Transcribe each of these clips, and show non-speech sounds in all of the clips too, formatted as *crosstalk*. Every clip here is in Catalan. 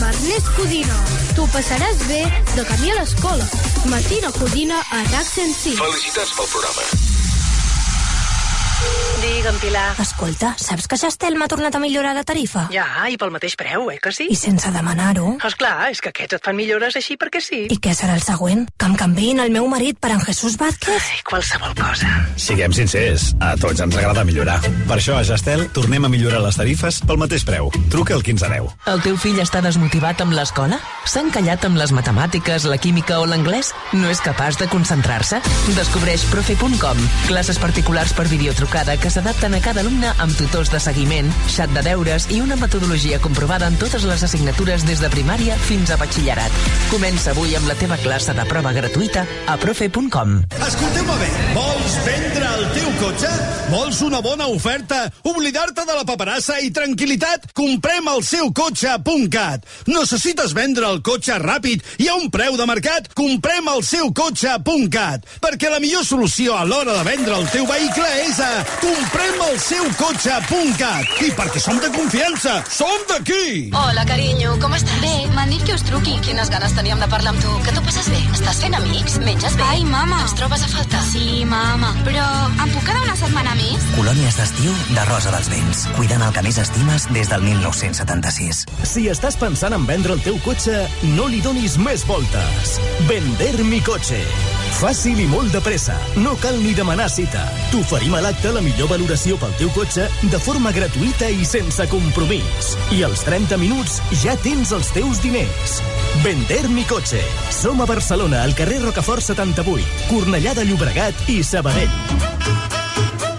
amb Ernest Codina. Tu passaràs bé de camí a l'escola. Matina Codina a RAC 105. Felicitats pel programa. Digue'm, Pilar. Escolta, saps que Gestel m'ha tornat a millorar la tarifa? Ja, i pel mateix preu, eh, que sí? I sense demanar-ho. Esclar, és que aquests et fan millores així perquè sí. I què serà el següent? Que em canviïn el meu marit per en Jesús Vázquez? Ai, qualsevol cosa. Siguem sincers, a tots ens agrada millorar. Per això a Gestel tornem a millorar les tarifes pel mateix preu. Truca al 1510. El teu fill està desmotivat amb l'escola? S'ha encallat amb les matemàtiques, la química o l'anglès? No és capaç de concentrar-se? Descobreix profe.com, classes particulars per videotrucada que s'adapten a cada alumne amb tutors de seguiment, xat de deures i una metodologia comprovada en totes les assignatures des de primària fins a batxillerat. Comença avui amb la teva classe de prova gratuïta a profe.com. Escolteu-me bé, vols vendre el teu cotxe? Vols una bona oferta? Oblidar-te de la paperassa i tranquil·litat? Comprem el seu cotxe.cat. Necessites vendre el cotxe ràpid i a un preu de mercat? Comprem el seu cotxe.cat. Perquè la millor solució a l'hora de vendre el teu vehicle és a comprem el seu cotxe.cat. I perquè som de confiança, som d'aquí! Hola, carinyo, com estàs? Bé, m'han dit que us truqui. Quines ganes teníem de parlar amb tu. Que tu passes bé? Estàs fent amics? Menges bé? Ai, mama. Ens trobes a faltar? Sí, mama. Però em puc quedar una setmana més? Colònies d'estiu de Rosa dels Vents. Cuidant el que més estimes des del 1976. Si estàs pensant en vendre el teu cotxe, no li donis més voltes. Vender mi cotxe. Fàcil i molt de pressa. No cal ni demanar cita. T'oferim a l'acte la millor valoració pel teu cotxe de forma gratuïta i sense compromís. I als 30 minuts ja tens els teus diners. Vender mi cotxe. Som a Barcelona, al carrer Rocafort 78, Cornellà de Llobregat i Sabadell.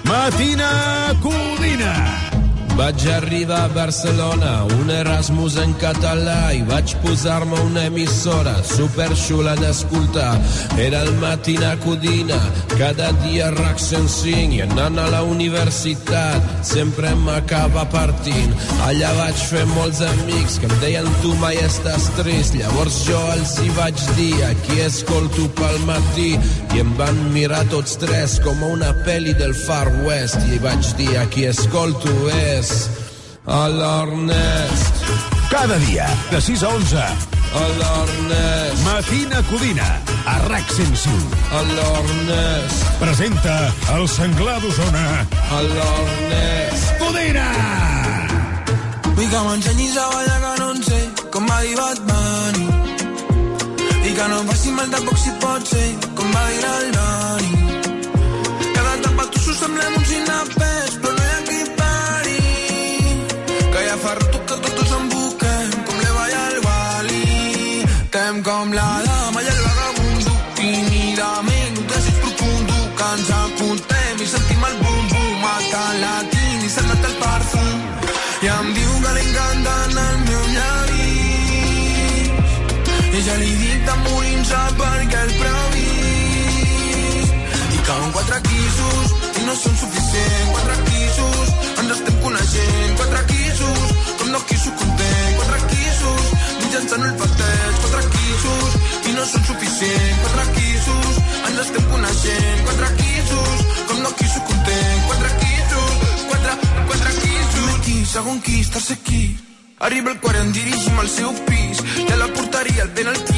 Matina Codina. Vaig arribar a Barcelona, un Erasmus en català i vaig posar-me una emissora super xula d'escoltar. Era el Matina Codina, cada dia RAC 105 i anant a la universitat sempre m'acaba partint. Allà vaig fer molts amics que em deien tu mai estàs trist. Llavors jo els hi vaig dir aquí escolto pel matí i em van mirar tots tres com a una pel·li del Far West i vaig dir aquí escolto és a l'Ernest. Cada dia, de 6 a 11. A l'Ernest. Matina Codina, a RAC 105. A l'Ernest. Presenta el senglar d'Osona. A l'Ernest. Codina! Vull que m'ensenyis a ballar que no en sé, com va dir Bunny. I que no em faci mal tampoc si pot ser, com va dir el Dani. Cada etapa tu s'ho semblem uns inapers, mata el latín i se'n nota el perfum. I em diu que li encanten el meu llavi. I ja li dic de morir-se perquè el previst. I cauen quatre quisos i no són suficients. Quatre quisos, ens estem coneixent. Quatre quisos, com dos quisos content. Quatre quisos, mitjançant el patet. Quatre quisos i no són suficients. Quatre quisos, ens estem coneixent. Quatre quisos, com dos quisos content. Segon quis, tercer quis. Arriba el quart i em dirigim al seu pis. I a la porteria el penalti està aquí.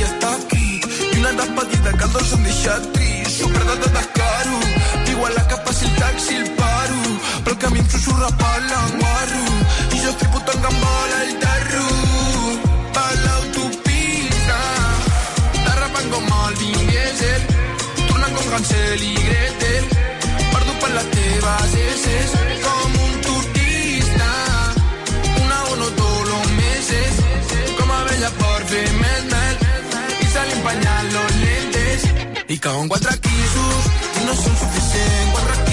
Cauen quatre quisos i no són suficients. Quatre quisos,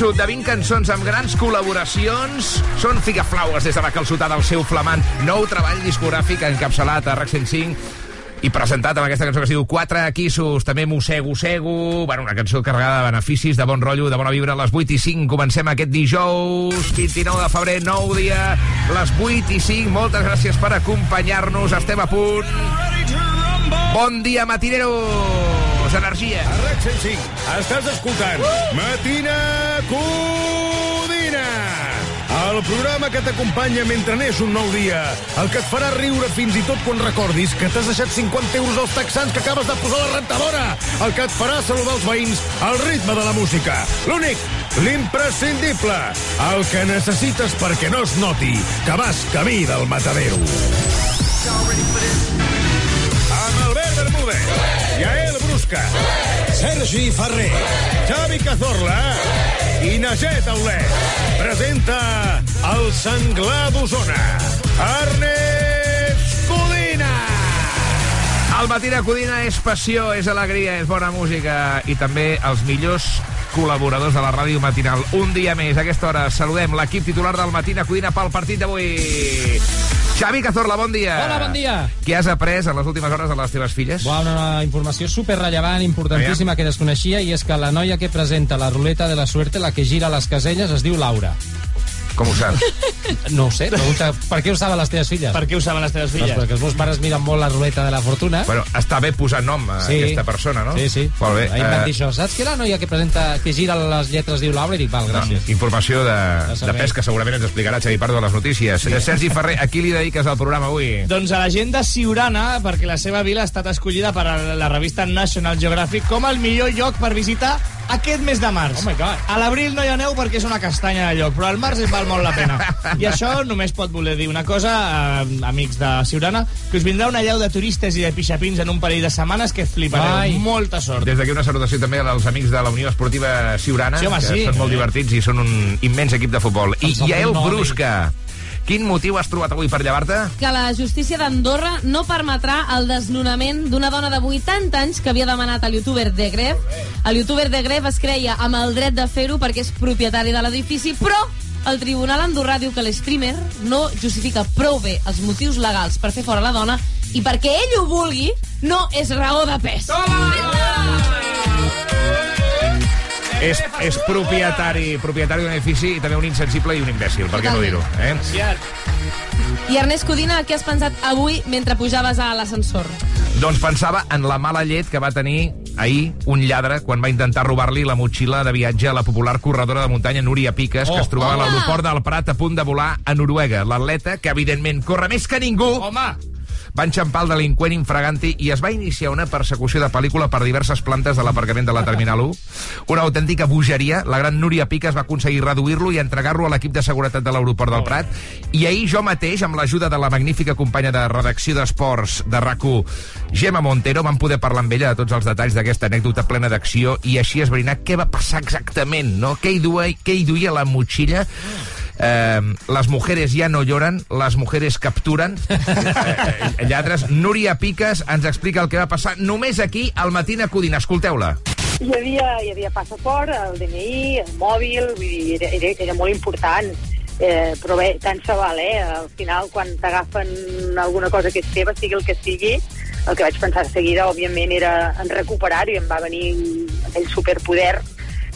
Discasso de 20 cançons amb grans col·laboracions. Són Figaflaues des de la calçotada al seu flamant nou treball discogràfic encapçalat a RAC 105 i presentat amb aquesta cançó que es diu Quatre Quissos, també Mossego Sego, bueno, una cançó carregada de beneficis, de bon rotllo, de bona vibra, a les 8 i 5 comencem aquest dijous, 29 de febrer, nou dia, les 8 i 5, moltes gràcies per acompanyar-nos, estem a punt. Bon dia, matineros! Energia! A RAC 105, estàs escoltant. Matina Codina! El programa que t'acompanya mentre neix un nou dia. El que et farà riure fins i tot quan recordis que t'has deixat 50 euros als texans que acabes de posar a la rentadora. El que et farà saludar els veïns al ritme de la música. L'únic, l'imprescindible. El que necessites perquè no es noti que vas camí del matadero. Amb Albert Bermúdez, Yael Brusca, Sergi Ferrer, Xavi Cazorla i Najet Aulet. Presenta el senglar d'Osona, Ernest Codina. El matí de Codina és passió, és alegria, és bona música i també els millors col·laboradors de la ràdio matinal. Un dia més, a aquesta hora, saludem l'equip titular del matí de Codina pel partit d'avui. Xavi Cazorla, bon dia. Hola, bon dia. Què has après en les últimes hores de les teves filles? Uau, una, una informació superrellevant, importantíssima, que desconeixia, i és que la noia que presenta la ruleta de la suerte, la que gira les caselles, es diu Laura. Com ho saps? *laughs* No ho sé, pregunta per què ho saben les teves filles? Per què ho saben les teves filles? Doncs perquè els meus pares miren molt la ruleta de la fortuna. Bueno, està bé posar nom a Sí. aquesta persona, no? Sí, sí. Molt bé. Ahir em van eh, dir això. Saps que la noia que presenta, que gira les lletres diu Laura? I dic, val, gràcies. No, informació de, De de servei. pes que segurament ens explicarà Xavi Pardo a les notícies. Sí. Sergi Ferrer, a qui li dediques el programa avui? Doncs a la gent de Siurana, perquè la seva vila ha estat escollida per la revista National Geographic com el millor lloc per visitar aquest mes de març. Oh my God. A l'abril no hi ha neu perquè és una castanya de lloc, però al març et val molt la pena. I això només pot voler dir una cosa, eh, amics de Siurana, que us vindrà una llau de turistes i de pixapins en un parell de setmanes que flipareu. Ai. Molta sort. Des d'aquí una salutació també als amics de la Unió Esportiva Siurana, Sí, home, que sí. són molt divertits i són un immens equip de futbol. I el Yael Brusca, quin motiu has trobat avui per llevar-te? que la justícia d'Andorra no permetrà el desnonament d'una dona de 80 anys que havia demanat al youtuber de Gref. El youtuber de Gref es creia amb el dret de fer-ho perquè és propietari de l'edifici, però el tribunal andorrà diu que l'streamer no justifica prou bé els motius legals per fer fora la dona i perquè ell ho vulgui no és raó de pes. És, és propietari propietari d'un edifici i també un insensible i un imbècil, per què no dir-ho? Eh? I Ernest Codina, què has pensat avui mentre pujaves a l'ascensor? Doncs pensava en la mala llet que va tenir ahir un lladre quan va intentar robar-li la motxilla de viatge a la popular corredora de muntanya Núria Piques, Oh, que es trobava a home! l'aeroport del Prat a punt de volar a Noruega. L'atleta, que evidentment corre més que ningú, Home, va enxampar el delinqüent infraganti i es va iniciar una persecució de pel·lícula per diverses plantes de l'aparcament de la Terminal 1. Una autèntica bogeria. La gran Núria Piques va aconseguir reduir-lo i entregar-lo a l'equip de seguretat de l'aeroport del Prat. I ahir jo mateix, amb l'ajuda de la magnífica companya de redacció d'esports de rac Gemma Montero, vam poder parlar amb ella de tots els detalls d'aquesta anècdota plena d'acció i així esbrinar què va passar exactament, no? Què hi duia, què hi duia la motxilla? Eh, les mujeres ja no lloran, les mujeres capturen. *laughs* Eh, lladres. Núria Piques ens explica el que va passar només aquí al matí a Codina. Escolteu-la. Hi havia, hi havia passaport, el DNI, el mòbil, vull dir, era, era, era molt important. Eh, però bé, tant se val, eh? Al final, quan t'agafen alguna cosa que és teva, sigui el que sigui, el que vaig pensar de seguida, òbviament, era en recuperar-ho i em va venir aquell superpoder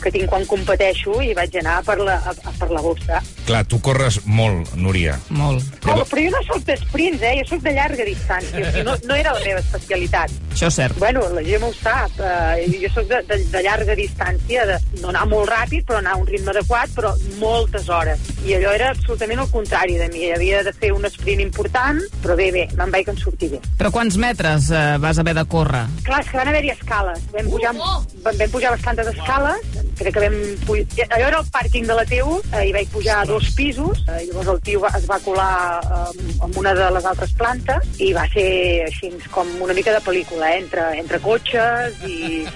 que tinc quan competeixo i vaig anar per la, a, a per la bossa. Clar, tu corres molt, Núria. molt. Però, però jo no sóc d'esprints, eh? Jo sóc de llarga distància. O sigui, no, no era la meva especialitat. Això és cert. Bueno, la gent ho sap. Uh, jo sóc de, de, de llarga distància, de no anar molt ràpid, però anar a un ritme adequat, però moltes hores. I allò era absolutament el contrari de mi. Havia de fer un sprint important, però bé, bé, me'n vaig en sortir bé. Però quants metres eh, vas haver de córrer? Clar, és que van haver-hi escales. Vam pujar, vam, vam pujar bastantes escales. Crec que vam pujar... Allò era el pàrquing de la TU, eh, i vaig pujar a dos pisos. Eh, llavors el tio va, es va colar eh, en una de les altres plantes i va ser així com una mica de pel·lícula, eh, entre, entre cotxes i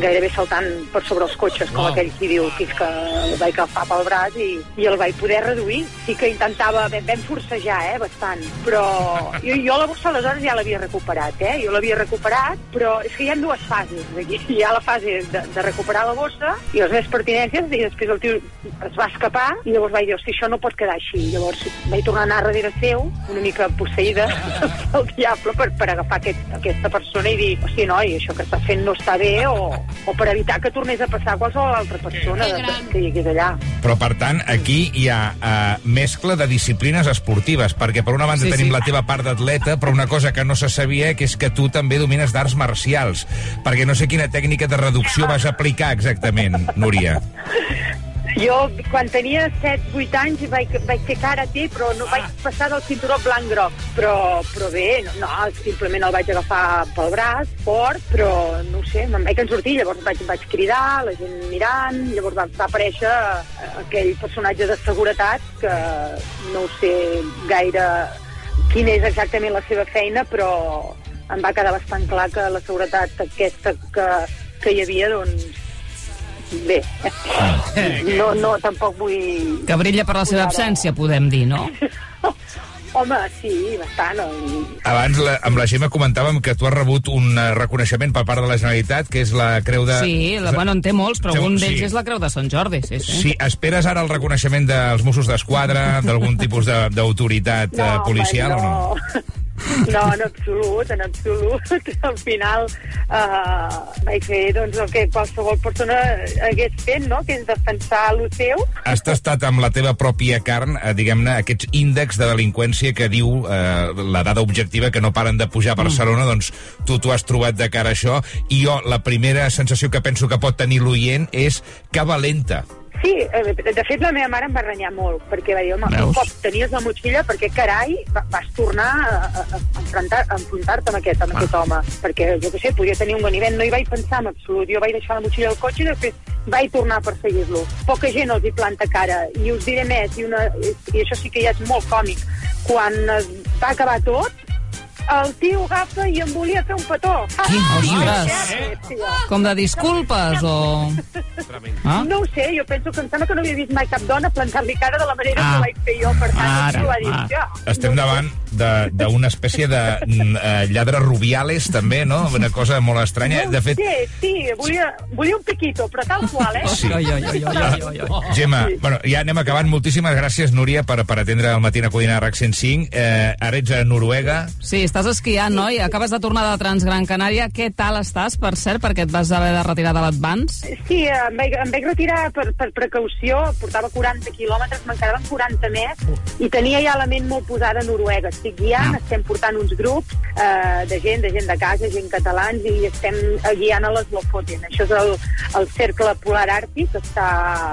gairebé saltant per sobre els cotxes, com Wow. aquell qui diu, fins que el vaig agafar pel braç i, i el vaig poder reduir. Sí que intentava, vam, vam forcejar, eh, bastant, però jo, jo la bossa aleshores ja l'havia recuperat, eh? Jo l'havia recuperat, però és que hi ha dues fases aquí. Hi ha la fase de, de recuperar la bossa i les meves pertinències, i després el tio es va escapar, i llavors vaig dir, hosti, això no pot quedar així. Llavors vaig tornar a anar darrere seu, una mica posseïda *laughs* pel diable, per, per agafar aquest, aquesta persona i dir, hosti, noi, això que estàs fent no està bé, o, o per evitar que tornés a passar a qualsevol altra persona de, de, que hi hagués allà. Però, per tant, aquí hi ha uh, mescla de disciplines esportives, perquè per una banda sí, tenim sí. la teva part d'atleta, però una cosa que no se sabia que és que tu també domines d'arts marcials, perquè no sé quina tècnica de reducció vas aplicar exactament, Núria. *laughs* Jo, quan tenia 7-8 anys, vaig, vaig fer karate, però no vaig passar del cinturó blanc-groc. Però, però bé, no, no, simplement el vaig agafar pel braç, fort, però no ho sé, me'n vaig sortir, llavors vaig, vaig cridar, la gent mirant, llavors va, va aparèixer eh, aquell personatge de seguretat que no ho sé gaire quina és exactament la seva feina, però em va quedar bastant clar que la seguretat aquesta que, que hi havia, doncs, bé, *laughs* no, no, tampoc vull... Que brilla per la seva absència, podem dir, no? *laughs* Home, sí, bastant. o- Abans, la, amb la Gemma comentàvem que tu has rebut un eh, reconeixement per part de la Generalitat, que és la Creu de... Sí, la, bueno, en té molts, però un d'ells sí. és la Creu de Sant Jordi, sí, sí. Sí, esperes ara el reconeixement dels Mossos d'Esquadra, d'algun tipus de- d'autoritat no, policial home, o no? No? No, en absolut, en absolut. *laughs* Al final uh, vaig fer doncs, el que qualsevol persona hagués fet, no? que és defensar el seu. Has tastat amb la teva pròpia carn, eh, diguem-ne, aquests índexs de delinqüència que diu eh, la dada objectiva que no paren de pujar a Barcelona, doncs tu t'ho has trobat de cara a això, i jo la primera sensació que penso que pot tenir l'oient és que valenta. Sí, eh, de fet la meva mare em va renyar molt, perquè va dir, home, un Veus? cop tenies la motxilla, perquè carai va- vas tornar a, a, a enfrontar- enfrontar-te amb aquest, amb aquest home? Perquè, jo què sé, podia tenir un ganivet, no hi vaig pensar en absolut. Jo vaig deixar la motxilla al cotxe i després vaig tornar a perseguir-lo. Poca gent els hi planta cara, i us diré més, i, una, i això sí que ja és molt còmic, quan es va acabar tot, el tio agafa i em volia fer un petó. Què Ah, dius? sí, sí. Com de disculpes o... Ah? No ho sé, jo penso que em sembla que no havia vist mai cap dona plantar-li cara de la manera Ah. que ho vaig fer jo, per tant, Ara, això va dir, ah. ja. Estem davant de- d'una espècie de mm, eh, lladre rubiales, també, no? Una cosa molt estranya. De fet, Sí, sí, volia, volia un piquito, però tal qual, eh? Sí. Gemma, bueno, ja anem acabant. Moltíssimes gràcies, Núria, per, per atendre el matí a Codina RAC 105. Eh, ara ets a Noruega. Sí, estàs esquiant, no? I acabes de tornar de Transgran Canària. Què tal estàs, per cert, perquè et vas haver de retirar de l'Advance? Sí, em vaig, em vaig retirar per, per precaució, portava 40 quilòmetres, me'n quedaven 40 més, i tenia ja la ment molt posada a Noruega. Estic guiant, estem portant uns grups eh, de gent, de gent de casa, gent catalans, i estem guiant a les Lofoten. Això és el, el cercle polar àrtic, que està...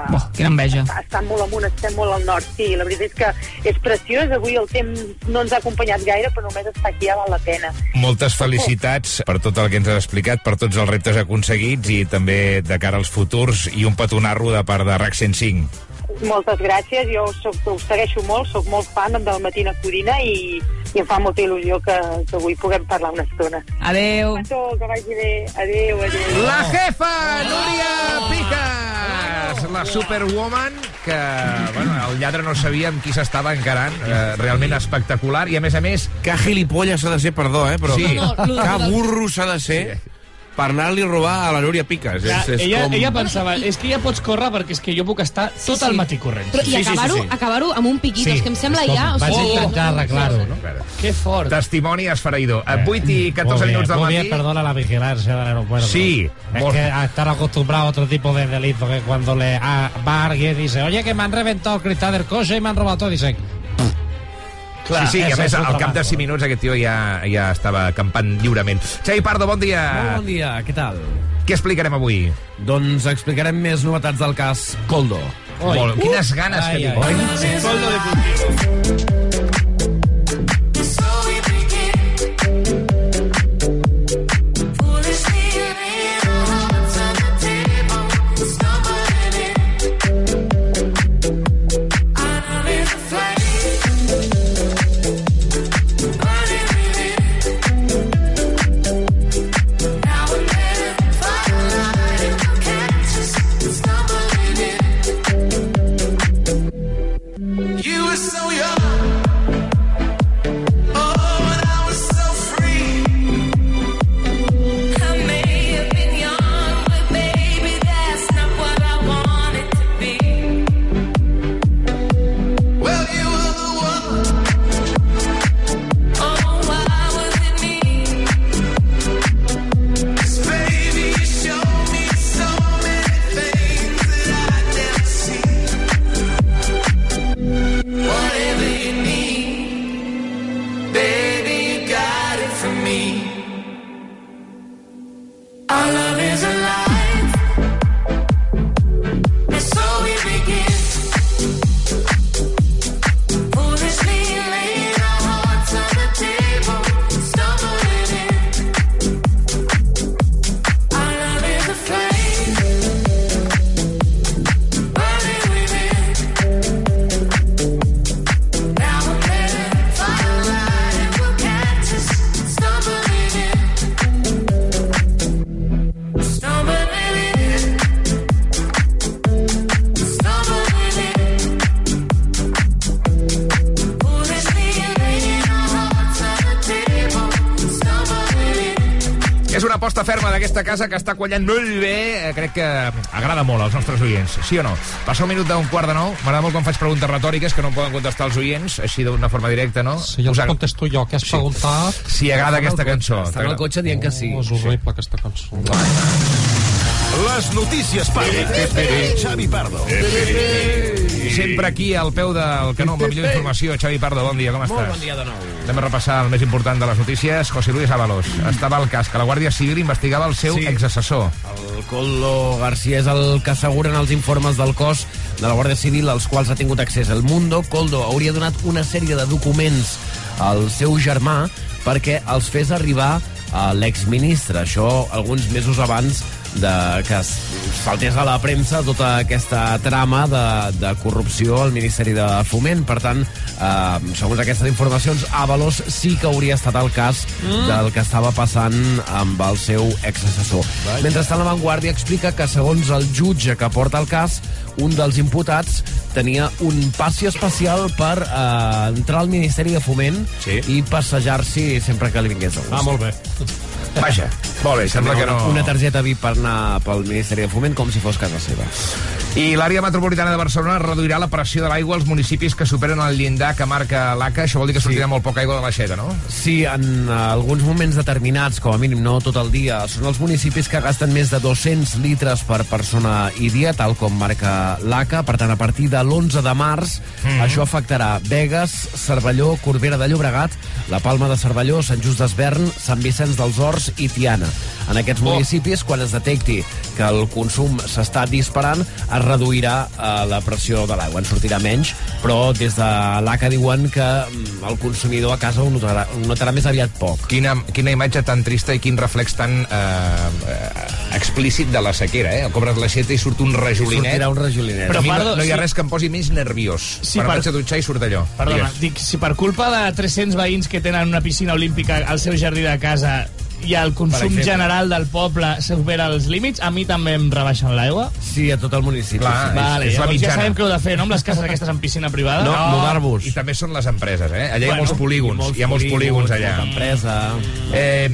Oh, quina enveja. Està, està molt amunt, estem molt al nord, sí. La veritat és que és preciós, avui el temps no ens ha acompanyat gaire, però només estar aquí ja val la pena. Moltes felicitats per tot el que ens has explicat, per tots els reptes aconseguits i també de cara als futurs i un petonarro de part de RAC 105. Moltes gràcies, jo soc, us segueixo molt, sóc molt fan del Matina Codina i, i em fa molta il·lusió que, que avui puguem parlar una estona. Adeu. Petó, que vagi bé. Adéu, adéu. La jefa, Núria Piques, la superwoman, que bueno, el lladre no sabia amb qui s'estava encarant, eh, realment espectacular, i a més a més... Que gilipolles s'ha de ser, perdó, eh, però Sí. No, no, que no. burro s'ha de ser per anar-li a robar a la Núria Piques. Clar, és, és ella, com... ella pensava, és que ja pots córrer perquè és que jo puc estar tot sí. el matí corrent. Però, I acabar-ho acabar amb un piquito, Sí, és que em sembla és com- ja... o vaig sigui, intentar arreglar-ho, no? Que fort. Testimoni esfereïdor. Eh, 8 i 14 Muy bien, minuts del matí. bien, perdona la vigilancia del aeropuerto. Sí, Es molt- que a estar acostumbrado a otro tipo de delito que cuando le a, va alguien dice, oye, que me han reventado el cristal del coche y me han robado todo, dicen... Clar, sí, sí, i a més, al cap de trabajo. 5 minuts aquest tio ja, ja estava acampant lliurement. Xavi Pardo, bon dia. Molt bon dia, què tal? Què explicarem avui? Doncs explicarem més novetats del cas Coldo. Oi. Molt, quines ganes que tinc. Coldo de Puntino. Casa que està quallant molt bé. Eh, crec que agrada molt als nostres oients, sí o no? Passa un minut d'un quart de nou. M'agrada molt quan faig preguntes retòriques que no em poden contestar els oients, així d'una forma directa, no? Sí, jo Us ag- contesto jo, que has Sí. preguntat... Si agrada aquesta cançó. Està en el cotxe dient que sí. Oh, és horrible, aquesta cançó. Les notícies Pardo. Xavi Pardo. Sempre aquí al peu del canó amb la millor informació. Xavi Pardo, bon dia, com estàs? Molt bon dia de. Anem a repassar el més important de les notícies. José Luis Ábalos. Estava al cas que la Guàrdia Civil investigava el seu Sí. exassessor. El Collo García és el que asseguren els informes del cos de la Guàrdia Civil als quals ha tingut accés. El Mundo, Coldo, hauria donat una sèrie de documents al seu germà perquè els fes arribar a l'exministre. Això alguns mesos abans de que saltés a la premsa tota aquesta trama de, de corrupció al Ministeri de Foment. Per tant, eh, segons aquestes informacions, Avalos sí que hauria estat el cas Mm. del que estava passant amb el seu exassessor. Mentrestant, la Vanguardia explica que, segons el jutge que porta el cas, un dels imputats tenia un passi especial per eh, entrar al Ministeri de Foment sí. i passejar-s'hi sempre que li vingués de gust. Ah, molt bé. Vaja, molt bé, sembla que no... Una targeta VIP per anar pel Ministeri de Foment com si fos casa seva. I l'àrea metropolitana de Barcelona reduirà la pressió de l'aigua als municipis que superen el llindar que marca l'ACA. Això vol dir que sortirà molt poca aigua de l'aixeta, no? Sí, en alguns moments determinats, com a mínim no tot el dia, són els municipis que gasten més de 200 litres per persona i dia, tal com marca l'ACA. Per tant, a partir de l'11 de març, Mhm. això afectarà Begues, Cervelló, Corbera de Llobregat, la Palma de Cervelló, Sant Just d'Esvern, Sant Vicenç dels Horts i Tiana. En aquests municipis, quan es detecti que el consum s'està disparant, es reduirà eh, la pressió de l'aigua, en sortirà menys, però des de l'ACA diuen que mm, el consumidor a casa ho notarà, ho notarà més aviat poc. Quina, quina imatge tan trista i quin reflex tan eh, eh, explícit de la sequera, eh? Cobres l'aixeta i surt un rajolinet. Sortirà un rajolinet. Però mi no, no hi ha sí. res que em posi més nerviós. Sí, Quan per- vaig a dutxar i surt allò. Perdona, Digues. dic, si per culpa de 300 veïns que tenen una piscina olímpica al seu jardí de casa i el consum general del poble supera els límits, a mi també em rebaixen l'aigua? Sí, a tot el municipi. Clar, sí. Vale, és, és la llavors ja mitjana. sabem què heu de fer, no?, amb les cases *laughs* aquestes amb piscina privada. No, mudar-vos. I també són les empreses, eh? Allà hi ha Bueno, molts polígons. i molts hi ha molts polígons, polígons, allà. molta empresa. Eh,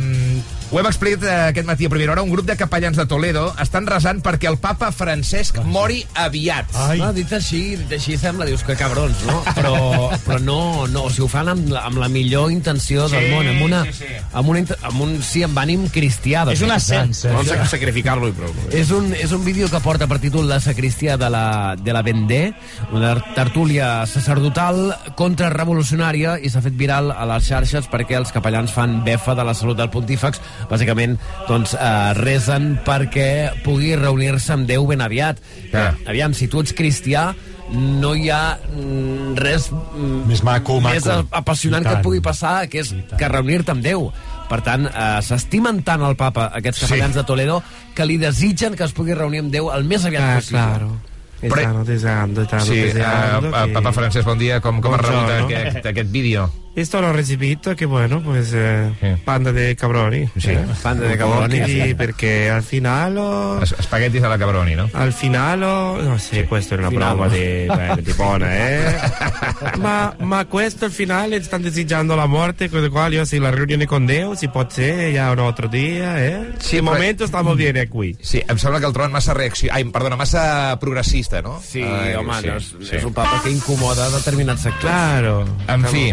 ho hem explicat eh, aquest matí a primera hora. Un grup de capellans de Toledo estan resant perquè el papa Francesc mori aviat. Ai. No, dit així, dit així sembla, dius que cabrons, no? Però, però no, no, o sigui, ho fan amb la, amb la millor intenció del Sí, món, amb, una, sí, sí. amb, un, int- amb un, sí, amb ànim cristià. de És un fet. ascens. Volen sac- sacrificar-lo i prou. És un, és un vídeo que porta per títol La sacristia de la, de la Vendée, una tertúlia sacerdotal contrarrevolucionària i s'ha fet viral a les xarxes perquè els capellans fan befa de la salut del pontífex. Bàsicament, doncs, eh, resen perquè pugui reunir-se amb Déu ben aviat. Ah. Aviam, si tu ets cristià, no hi ha mm, res mm, Més maco, maco. més apassionant que et pugui passar, que és que reunir-te amb Déu. Per tant, eh, s'estimen tant el papa, aquests capellans Sí. de Toledo, que li desitgen que es pugui reunir amb Déu el més aviat Ah, possible. claro. Però- deseando, Sí, deseando. eh, que- Papa Francesc, bon dia. Com, com has rebut aquest, aquest vídeo? Esto lo he recibido, que bueno, pues eh, panda de cabroni. Sí, eh. panda de cabroni, Sì, sì. perché al finale... oh, Spaghettis alla Cabroni, no? Al finale, oh, no sì, questa è una Finale. prova di, beh, di buona, eh? *laughs* ma, ma questo al finale stanno deseggiando la morte, con lo quale io sì, la riunione con Dio si può ser ya un altro dia, eh? Sí, de però- momento stiamo bene qui. Sí, em sembla que el troben massa reacció... Ai, perdona, massa progressista, no? Sí, Ai, home, sí, no, és, sí. és un papa que incomoda determinats sectors. Claro. En fi,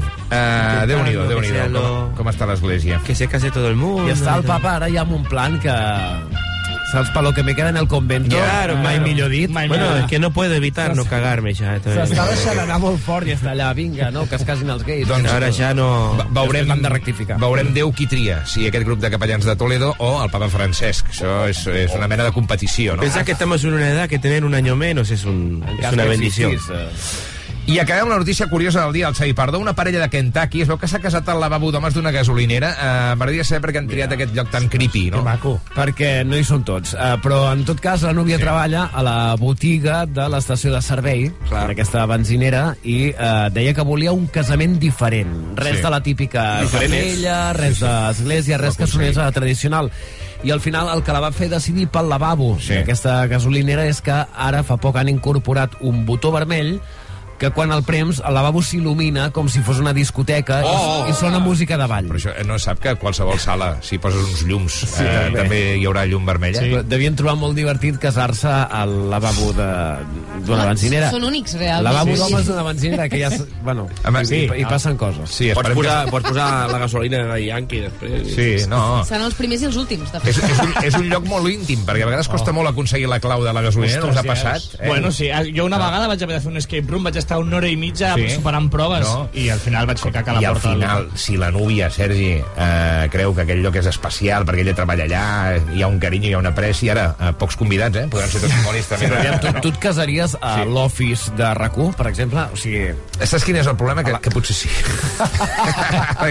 uh, Déu-n'hi-do, Déu-n'hi-do, sea com, lo- com està l'església. Que se case todo el mundo. I està el papa ara ja amb un plan que... Saps, per lo que me queda en el convento, Claro, mai claro. millor dit. Bueno, es que no puedo evitar no cagarme ya. entonces- S'està deixant anar molt fort i està allà, vinga, no, que es casin els gais. Doncs Ara ja no... Ve- Veurem, Han de rectificar. veurem Déu qui tria, si aquest grup de capellans de Toledo o el papa Francesc. Això és, és una mena de competició, no? Pensar que estamos en una edad que tener un año menos es, un, es cas una que bendición. existís, eh, I acabem la notícia curiosa del dia, el Xavi Pardo. Una parella de Kentucky es veu que s'ha casat al lavabo d'homes d'una gasolinera. Uh, M'agradaria saber per què han triat aquest lloc tan creepy, no? maco. Perquè no hi són tots. Uh, però, en tot cas, la núvia sí. treballa a la botiga de l'estació de servei, Clar. aquesta benzinera, i uh, deia que volia un casament diferent. Res Sí. de la típica capella, res d'església, res que sonés a tradicional. I al final el que la va fer decidir pel lavabo Sí. d'aquesta gasolinera és que ara fa poc han incorporat un botó vermell que quan el prems el lavabo s'il·lumina com si fos una discoteca i, Oh! i sona música de ball. Però això eh, no sap que a qualsevol sala, si poses uns llums, Sí, eh, també. també hi haurà llum vermella? Sí. Devien trobar molt divertit casar-se al lavabo de- d'una benzinera. Són únics, realment. Lavabo Sí, sí. d'homes d'una benzinera, que ja... Bueno, Home, i, sí. i, i passen coses. Sí, Pots posar, que- pots posar la gasolina de Yankee després. Sí, no. Seran els primers i els últims, de És, fet. és, un, és un lloc molt íntim, perquè a vegades costa molt aconseguir la clau de la gasolinera, no us ha Ostres, passat? és. Bueno, sí, jo una vegada vaig haver de fer un escape room, vaig estar una hora i mitja Sí? superant proves No. i al final vaig fer caca a la I al porta. del final, local. si la núvia, Sergi, eh, creu que aquell lloc és especial perquè ella treballa allà, hi ha un carinyo, hi ha una pressa, i ara eh, pocs convidats, eh? Podran ser testimonis també. Sí, tu, tu et casaries a Sí. l'office de rac per exemple? O sigui... Saps quin és el problema? Que, que potser sí. *laughs*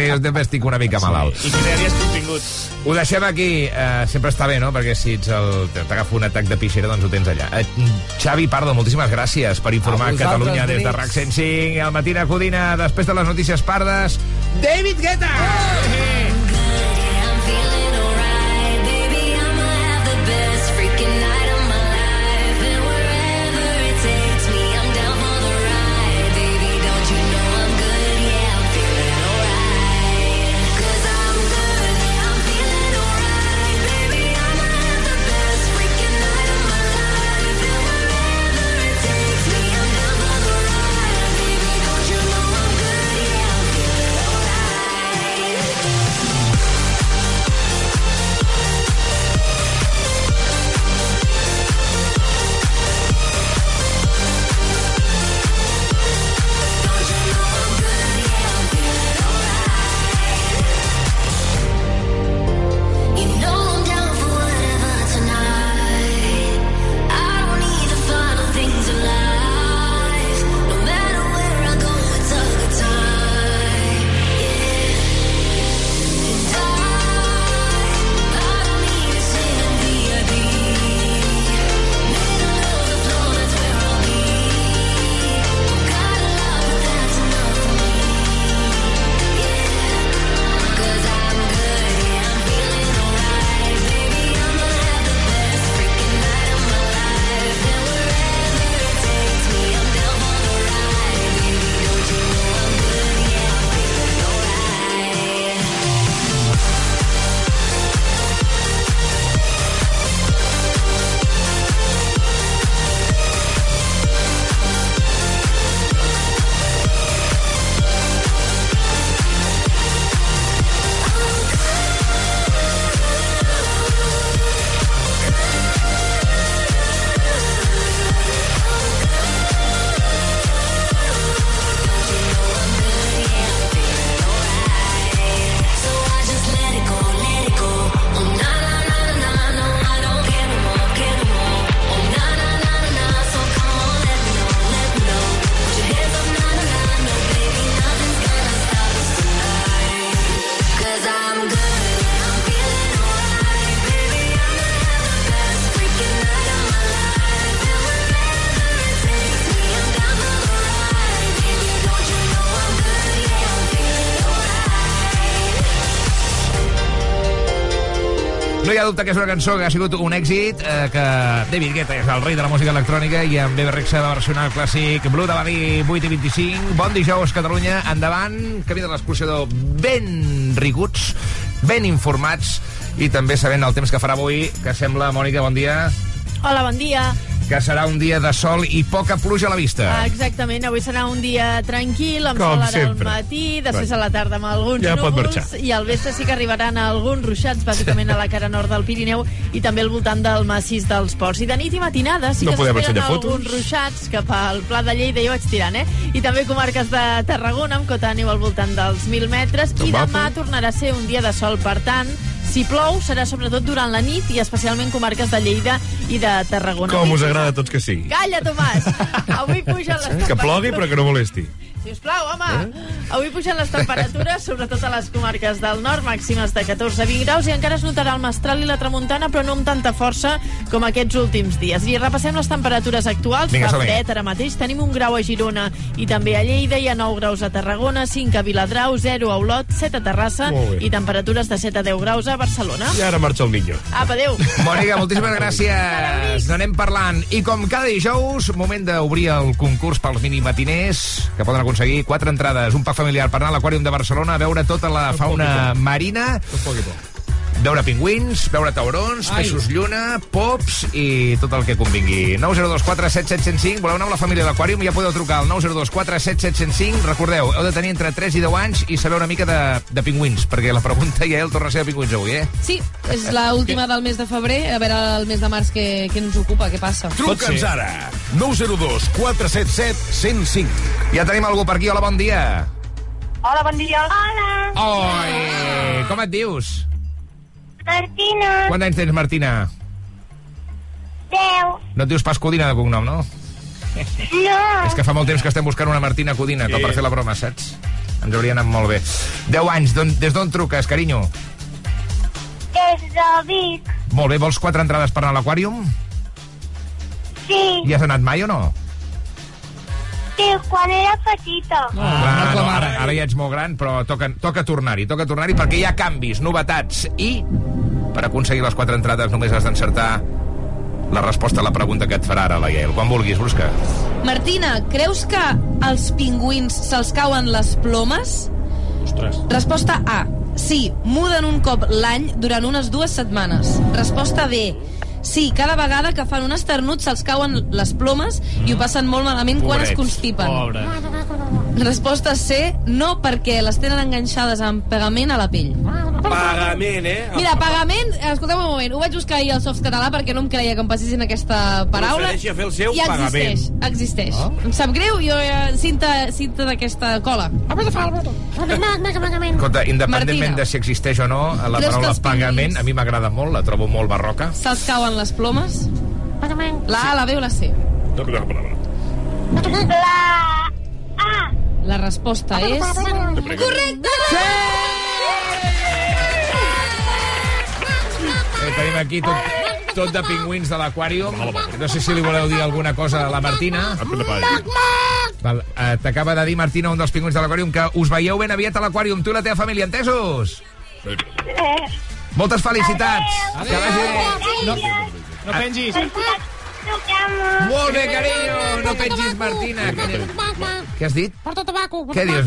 jo també estic una mica malalt. I crearies contingut. Ho deixem aquí. Uh, sempre està bé, no? Perquè si ets el... t'agafa un atac de pixera, doncs ho tens allà. Uh, Xavi Pardo, moltíssimes gràcies per informar Catalunya des de bonics. RAC 105 i al Matina Codina, després de les notícies pardes, David Guetta! You Hi ha dubte que és una cançó que ha sigut un èxit, eh, que David Guetta és el rei de la música electrònica i en Bebe Rexha va versionar el clàssic Blue de Badí 8 i 25. Bon dijous, Catalunya. Endavant, camí de l'expulsió ben riguts, ben informats i també sabent el temps que farà avui, que sembla, Mònica, bon dia, Hola, bon dia. Que serà un dia de sol i poca pluja a la vista. Ah, exactament, avui serà un dia tranquil, amb Com sol ara al matí, després a la tarda amb alguns Ja núvols, i al vespre sí que arribaran alguns ruixats, bàsicament a la cara nord del Pirineu i també al voltant del massís dels ports. I de nit i matinada sí No que podem s'esperen ensenyar fotos. alguns ruixats cap al Pla de Lleida, jo vaig tirant, eh? I també comarques de Tarragona, amb cota de neu al voltant dels 1.000 metres, i demà tornarà a ser un dia de sol, per tant, si plou serà sobretot durant la nit i especialment comarques de Lleida i de Tarragona. Com us puja- agrada a tots que sigui. Calla, Tomàs! Avui pugen les Que plogui, però que no molesti. Sisplau, home! Avui pugen les temperatures, sobretot a les comarques del nord, màximes de 14-20 graus, i encara es notarà el mestral i la tramuntana, però no amb tanta força com aquests últims dies. I repassem les temperatures actuals. Vinga, Fa som-hi. fred, ara mateix tenim un grau a Girona i també a Lleida, hi ha 9 graus a Tarragona, 5 a Viladrau, 0 a Olot, 7 a Terrassa i temperatures de 7 a 10 graus a Barcelona. I ara marxa el niño. Apa, adéu! Mònica, moltíssimes gràcies. N'anem parlant. I com cada dijous, moment d'obrir el concurs pels minimatiners, que poden aconseguir quatre entrades, un pack familiar per anar a l'Aquàrium de Barcelona a veure tota la fauna marina, veure pingüins, veure taurons, Ai. peixos lluna, pops i tot el que convingui. 902 477 Voleu anar amb la família a l'Aquàrium? Ja podeu trucar al 902 477 Recordeu, heu de tenir entre 3 i 10 anys i saber una mica de, de pingüins, perquè la pregunta ja el torna a ser de pingüins avui, eh? Sí, és l'última del mes de febrer, a veure el mes de març què, què ens ocupa, què passa. Truca'ns ara. 902 477 105. Ja tenim algú per aquí. Hola, bon dia. Hola, bon dia. Hola. Oi, com et dius? Martina. Quants anys tens, Martina? Deu. No et dius pas Codina de cognom, no? No. És que fa molt temps que estem buscant una Martina Codina, com per fer la broma, saps? Ens hauria anat molt bé. 10 anys, d'on- des d'on truques, carinyo? Des de Vic. Molt bé, vols quatre entrades per anar a l'Aquàrium? Sí. Hi has anat mai o no? Sí, quan era petita. Clar, no, ara, ara ja ets molt gran, però toca, toca tornar-hi, toca tornar-hi perquè hi ha canvis, novetats, i per aconseguir les quatre entrades només has d'encertar la resposta a la pregunta que et farà ara la Yael. Quan vulguis, busca. Martina, creus que als pingüins se'ls cauen les plomes? Ostres. Resposta A. Sí, muden un cop l'any durant unes dues setmanes. Resposta B. Sí, cada vegada que fan un esternut se'ls cauen les plomes i ho passen molt malament quan es Pobrets. constipen. Pobre. Resposta C. No, perquè les tenen enganxades amb pegament a la pell. Pagament, eh? Mira, pagament, escolteu un moment, ho vaig buscar ahir al soft català perquè no em creia que em passessin aquesta paraula. Procedeixi a fer el seu I existeix, pagament. existeix. Em sap greu, jo eh, cinta, cinta d'aquesta cola. Escolta, independentment Martina. de si existeix o no, la Creus que paraula els pagament a mi m'agrada molt, la trobo molt barroca. Se'ls cauen les plomes? La A, la B o la C? La. La resposta és... Correcte! Eh, tenim aquí tot, tot de pingüins de l'aquàrium. No sé si li voleu dir alguna cosa a la Martina. Val, eh, T'acaba de dir, Martina, un dels pingüins de l'aquàrium, que us veieu ben aviat a l'aquàrium, tu i la teva família, entesos? Eh, Moltes felicitats! Que vagi bé! No, no pengis. Molt bé, carinyo! No pengis, Martina! Que... Què has dit? Porta tabaco. Què dius?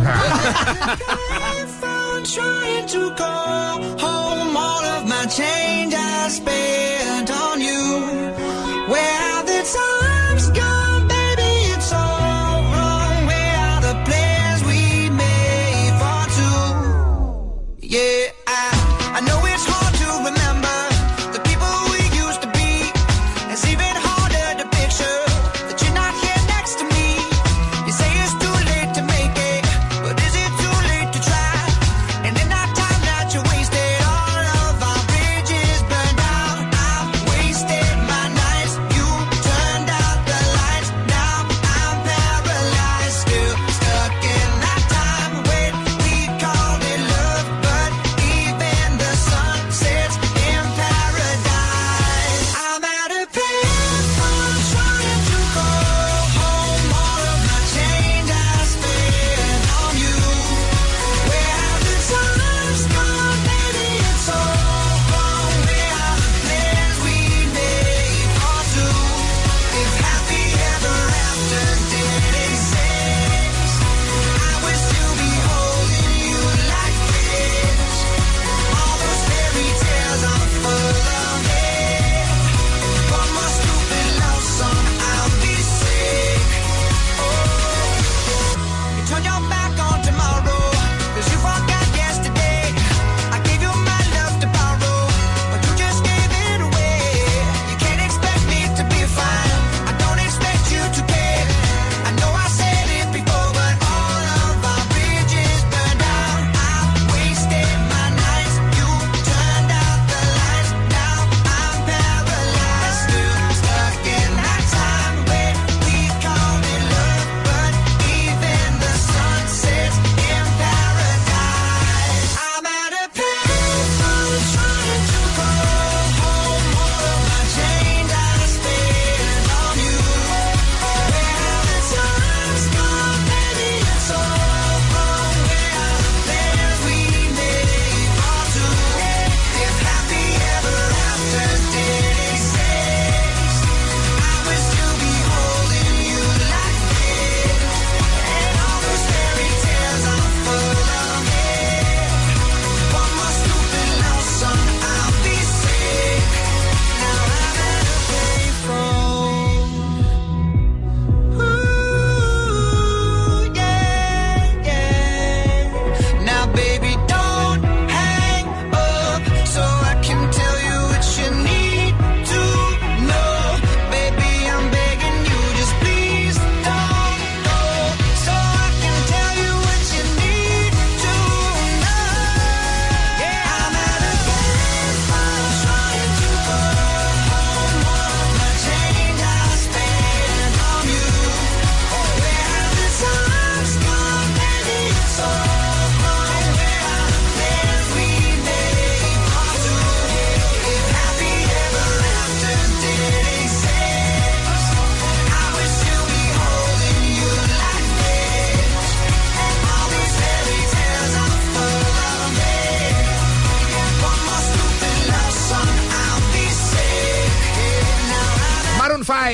Trying to call home all of my change I spent on you. Where the times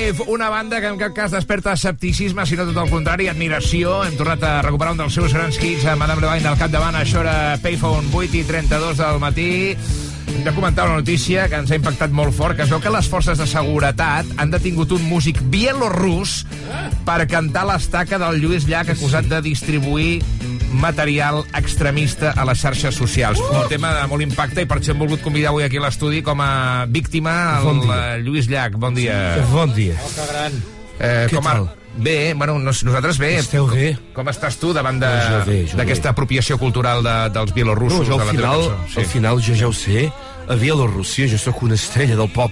5, una banda que en cap cas desperta escepticisme, sinó tot el contrari, admiració. Hem tornat a recuperar un dels seus grans hits, a Madame Levine del capdavant, això era Payphone 8 i 32 del matí. Hem de comentar una notícia que ens ha impactat molt fort, que es veu que les forces de seguretat han detingut un músic bielorrus per cantar l'estaca del Lluís Llach acusat de distribuir material extremista a les xarxes socials. Un tema de molt impacte i per això hem volgut convidar avui aquí a l'estudi com a víctima el Bon eh, Lluís Llach. Bon dia. Bon dia. Oh, que gran. Eh, Què com a... tal? Bé, bueno, nos, nosaltres bé. Esteu bé? Com estàs tu davant d'aquesta bé. apropiació cultural de, dels bielorussos? No, jo de al final, cançó? al final jo ja ho sé, a Bielorússia jo sóc una estrella del pop.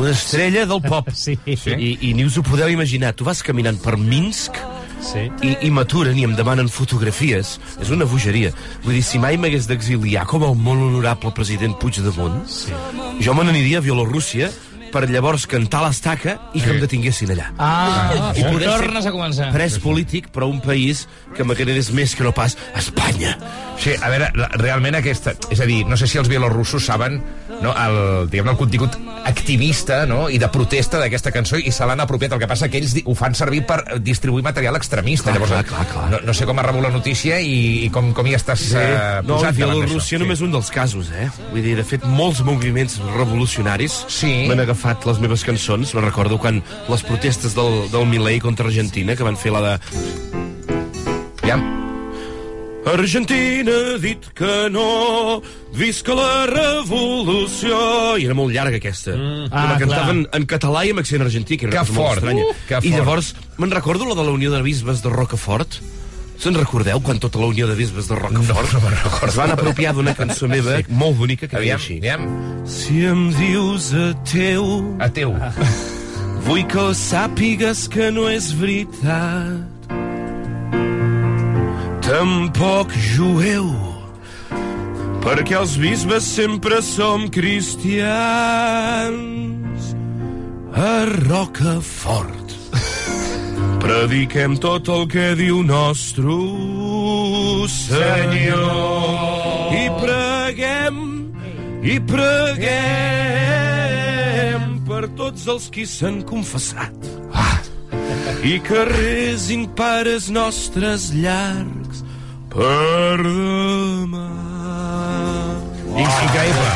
Una estrella del pop. *laughs* Sí. I, I ni us ho podeu imaginar. Tu vas caminant per Minsk Sí. i, i m'aturen i em demanen fotografies. És una bogeria. Vull dir, si mai m'hagués d'exiliar com el molt honorable president Puigdemont, sí. jo me n'aniria a Bielorússia per llavors cantar l'estaca i que em detinguessin allà. Ah, I poder ser tornes a començar. Pres polític, però un país que m'agradés més que no pas Espanya. Sí, a veure, realment aquesta... És a dir, no sé si els bielorussos saben no, el, diguem el contingut activista no, i de protesta d'aquesta cançó i se l'han apropiat. El que passa que ells ho fan servir per distribuir material extremista. Clar, Llavors, clar, clar, clar. No, no sé com ha rebut la notícia i, i com, com hi estàs Sí. eh, No, posat davant Bielorússia d'això. només un dels casos, eh? Vull dir, de fet, molts moviments revolucionaris Sí. m'han agafat les meves cançons. Me recordo quan les protestes del, del Milei contra Argentina, que van fer la de... Ja. Argentina ha dit que no, visca la revolució... I era molt llarga, aquesta. Mm. Ah, la cantaven clar. en català i amb accent argentí, que era Que cosa molt fort, estranya. uh, que I fort. llavors, me'n recordo la de la Unió de Bisbes de Rocafort? Se'n recordeu quan tota la Unió de Bisbes de Rocafort No, no me'n recordo. es van apropiar d'una cançó meva sí. molt bonica que deia Aviam, així. aviam. Si em dius a teu, A teu. *laughs* vull que sàpigues que no és veritat. Tampoc jueu, perquè els bisbes sempre som cristians. A Rocafort prediquem tot el que diu nostre Senyor. I preguem, i preguem per tots els qui s'han confessat. I que resin pares nostres llargs per demà. Increïble.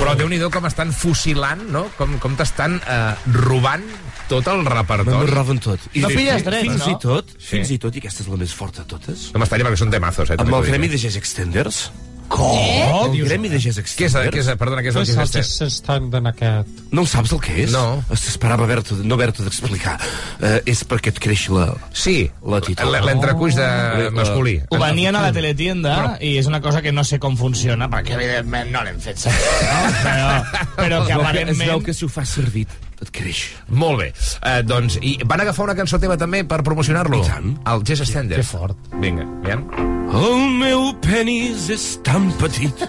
Però déu nhi com estan fusilant, no? Com, com t'estan eh, robant tot el Me'n repertori. roben tot. No pilles drets, fins no? I tot, Sí. Fins i tot, i aquesta és la més forta de totes, No m'estaria perquè són temazos, eh? amb el Gremi de Jazz Extenders. Com? El Gremi de Jazz eh? Què és, Extenders. què és, perdona, què és el que és este? S'estan aquest. No saps el que és? No. Esperava haver-t'ho no haver-t'ho d'explicar. Uh, és perquè et creix la... Sí, La l'entrecuix de La- masculí. Ho venien a la teletienda i és una cosa que no sé com funciona, perquè evidentment no l'hem fet servir, no? Però, però que que, es aparentment... veu que si ho fas servir et creix. Molt bé. Eh, doncs, i van agafar una cançó teva també per promocionar-lo? I tant. El Jazz Extender. Que fort. Vinga, aviam. El meu penis és tan petit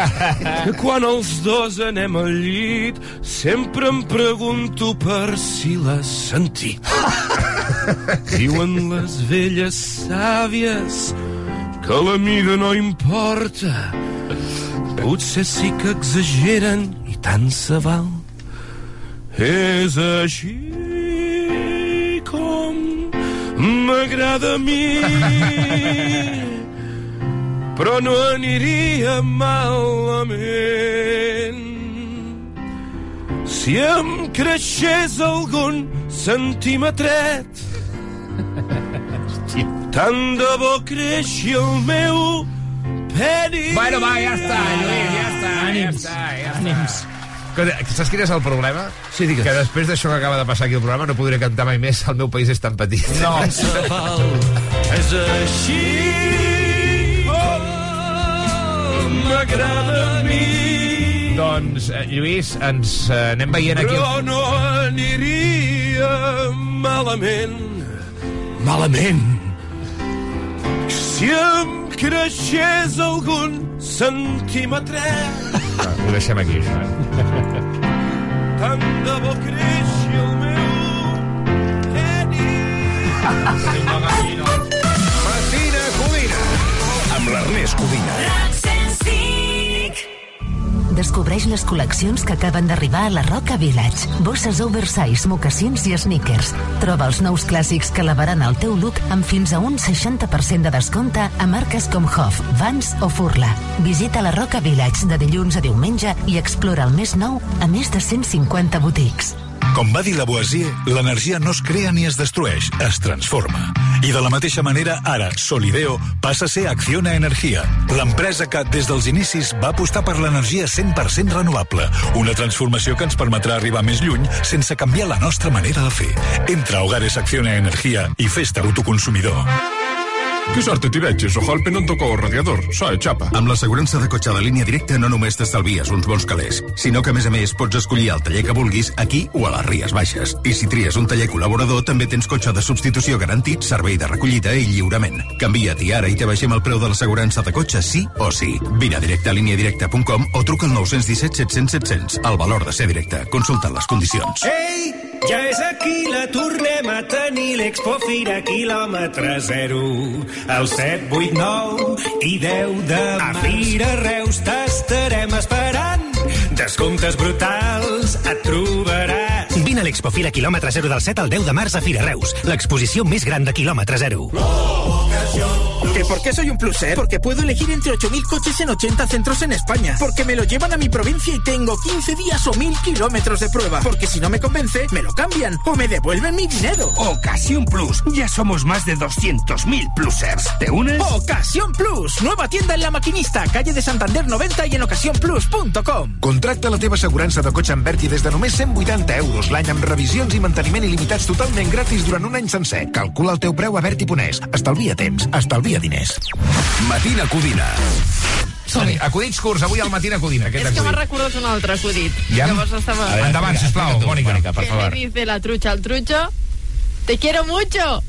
*laughs* que quan els dos anem al llit sempre em pregunto per si l'has sentit. *laughs* Diuen les velles sàvies que la mida no importa. Potser sí que exageren i tant se val. És així com m'agrada a mi. Però no aniria malament. Si em creixés algun centímetret tant de bo creixi el meu penis Bueno, va, ja està, Lluís, ja està, ja està, ja està. Que, saps quin és el problema? Sí, digues. Que després d'això que acaba de passar aquí al programa no podré cantar mai més El meu país és tan petit. No, *laughs* és així com m'agrada a mi. Doncs, eh, Lluís, ens eh, anem veient aquí... Però no aniria malament. Malament. Si em creixés algun centímetre, Va, ho deixem aquí, això. Eh? tant de bo creixi el meu penis. Matina Codina. Amb l'Ernest Codina. 105. Descobreix les col·leccions que acaben d'arribar a la Roca Village. Bosses oversize, mocassins i sneakers. Troba els nous clàssics que elevaran el teu look amb fins a un 60% de descompte a marques com Hoff, Vans o Furla. Visita la Roca Village de dilluns a diumenge i explora el més nou a més de 150 botics. Com va dir Lavoisier, l'energia no es crea ni es destrueix, es transforma. I de la mateixa manera, ara, Solideo passa a ser Acciona Energia, l'empresa que, des dels inicis, va apostar per l'energia 100% renovable, una transformació que ens permetrà arribar més lluny sense canviar la nostra manera de fer. Entra a Hogares Acciona Energia i fes-te autoconsumidor. Que sort t'hi veig, Soholpe no em toca el radiador, soy xapa. Amb l'assegurança de cotxe de línia directa no només t'estalvies uns bons calés, sinó que a més a més pots escollir el taller que vulguis aquí o a les Ries Baixes. I si tries un taller col·laborador també tens cotxe de substitució garantit, servei de recollida i lliurament. Canvia't i ara i te baixem el preu de l'assegurança de cotxe sí o sí. Vine a directe a líniadirecta.com o truca al 917 700 700. El valor de ser directe. Consulta les condicions. Ei, ja és aquí, la tornem a tenir, l'Expo Fira quilòmetre zero. El 7, 8, 9 i 10 de març. A Fira Reus t'estarem esperant. Descomptes brutals et trobaràs. Vine a l'Expo Fira quilòmetre 0 del 7 al 10 de març a Fira Reus, l'exposició més gran de quilòmetre zero. ¿Que por qué soy un pluser? Porque puedo elegir entre 8.000 coches en 80 centros en España. Porque me lo llevan a mi provincia y tengo 15 días o 1.000 kilómetros de prueba. Porque si no me convence, me lo cambian o me devuelven mi dinero. Ocasión Plus. Ya somos más de 200.000 plusers. ¿Te unes? Ocasión Plus. Nueva tienda en La Maquinista, calle de Santander 90 y en ocasiónplus.com. Contracta la teva assegurança de cotxe en Berti des de només 180 euros l'any amb revisions i manteniment il·limitats totalment gratis durant un any sencer. Calcula el teu preu a Berti.es. Estalvia temps, estalvia diners. Matina Codina. Som-hi, acudits curts, avui al Matina Codina. Aquest És que m'ha acudit. recordat un altre acudit. Ja? Llavors estava... A veure, Endavant, sisplau, Mònica. Mònica, per ¿Qué favor. le dice la trucha al trucho? Te quiero mucho.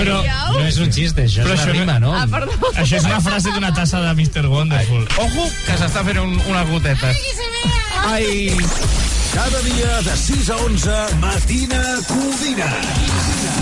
Però no és un xiste, això Però és una no- rima, no? Ah, perdó. Això és una frase d'una tassa de Mr. Wonderful. Ojo, que s'està fent un, unes gotetes. Ai! Cada dia de 6 a 11, Matina Codina. Every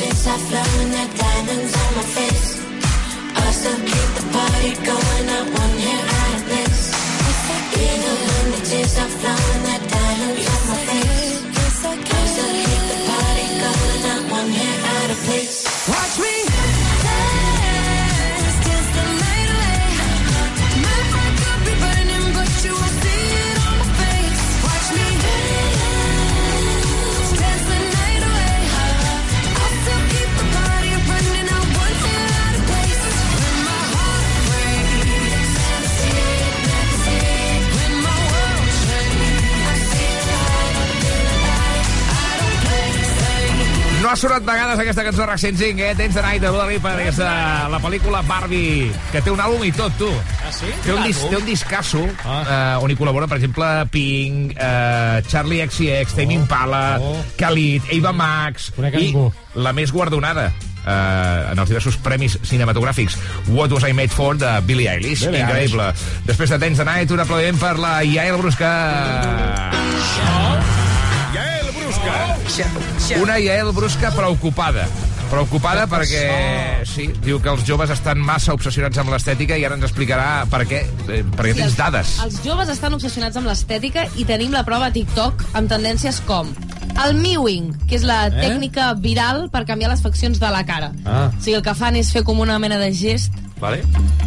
the tears are flowing, like diamonds on my face. I still keep the party going, not one hair out of place. Even the tears are flowing, like diamonds sonat vegades aquesta cançó Roxanne Singh, eh? Tens the Night de Dua Lipa, aquesta, la pel·lícula Barbie, que té un àlbum i tot, tu. Ah, sí? Té un, dis, té un discasso ah. uh, on hi col·laboren, per exemple, Pink, uh, Charlie XCX, Tame Impala, oh. Khalid, Ava Max Conec i ningú. la més guardonada uh, en els diversos premis cinematogràfics What Was I Made For de Billie Eilish Billie increïble després de Dance the Night un aplaudiment per la Yael Brusca Yael Brusca. una Yael Brusca preocupada preocupada perquè sí, diu que els joves estan massa obsessionats amb l'estètica i ara ens explicarà per què, eh, perquè tens dades. Els joves estan obsessionats amb l'estètica i tenim la prova a TikTok amb tendències com el mewing, que és la Eh? tècnica viral per canviar les faccions de la cara. Ah. O sigui, el que fan és fer com una mena de gest Vale?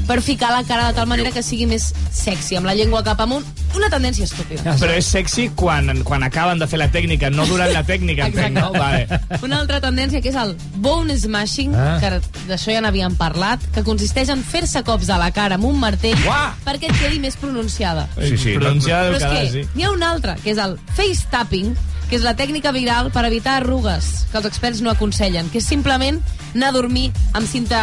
per ficar la cara de tal manera que sigui més sexy, amb la llengua cap amunt. Una tendència estúpida. Però és sexy quan, quan acaben de fer la tècnica, no durant la tècnica, entenc, no? Vale. Una altra tendència que és el bone smashing, Ah. que d'això ja n'havíem parlat, que consisteix en fer-se cops a la cara amb un martell Uah! perquè et quedi més pronunciada. Sí, sí. Pronunciada Però és que sí. n'hi ha una altra, que és el face tapping, que és la tècnica viral per evitar arrugues, que els experts no aconsellen, que és simplement anar a dormir amb cinta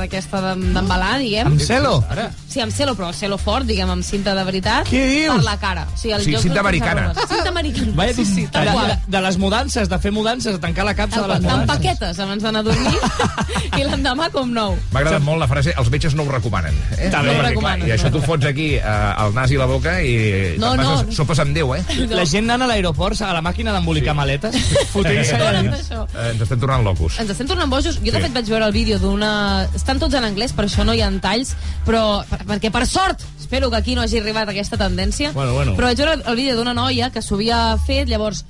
d'aquesta d'em- d'embalar, diguem. Amb celo? Ara. Sí, amb celo, però celo fort, diguem, amb cinta de veritat. Què dius? Per la cara. O sigui, el Sí, lloc cinta americana. Cinta americana. Vaya, sí, sí, de, de, de les mudances, de fer mudances, de tancar la capsa de les Amb mudances. paquetes abans d'anar a dormir *laughs* i l'endemà com nou. M'ha agradat molt la frase, els metges no ho recomanen. Eh? També. No, No ho perquè, recomanen. clar, I això tu fots aquí eh, el nas i la boca i No, no. a sopes amb Déu, eh? La gent anant a l'aeroport a la màquina d'embolicar maletes, *laughs* fotent-se això. eh? Ens estem tornant locos. Ens estem tornant bojos. Jo, de Sí. fet, vaig veure el vídeo d'una... Estan tots en anglès, per això no hi ha talls, però... per- Perquè, per sort, espero que aquí no hagi arribat aquesta tendència, Bueno, bueno. però vaig veure el vídeo d'una noia que s'ho havia fet, llavors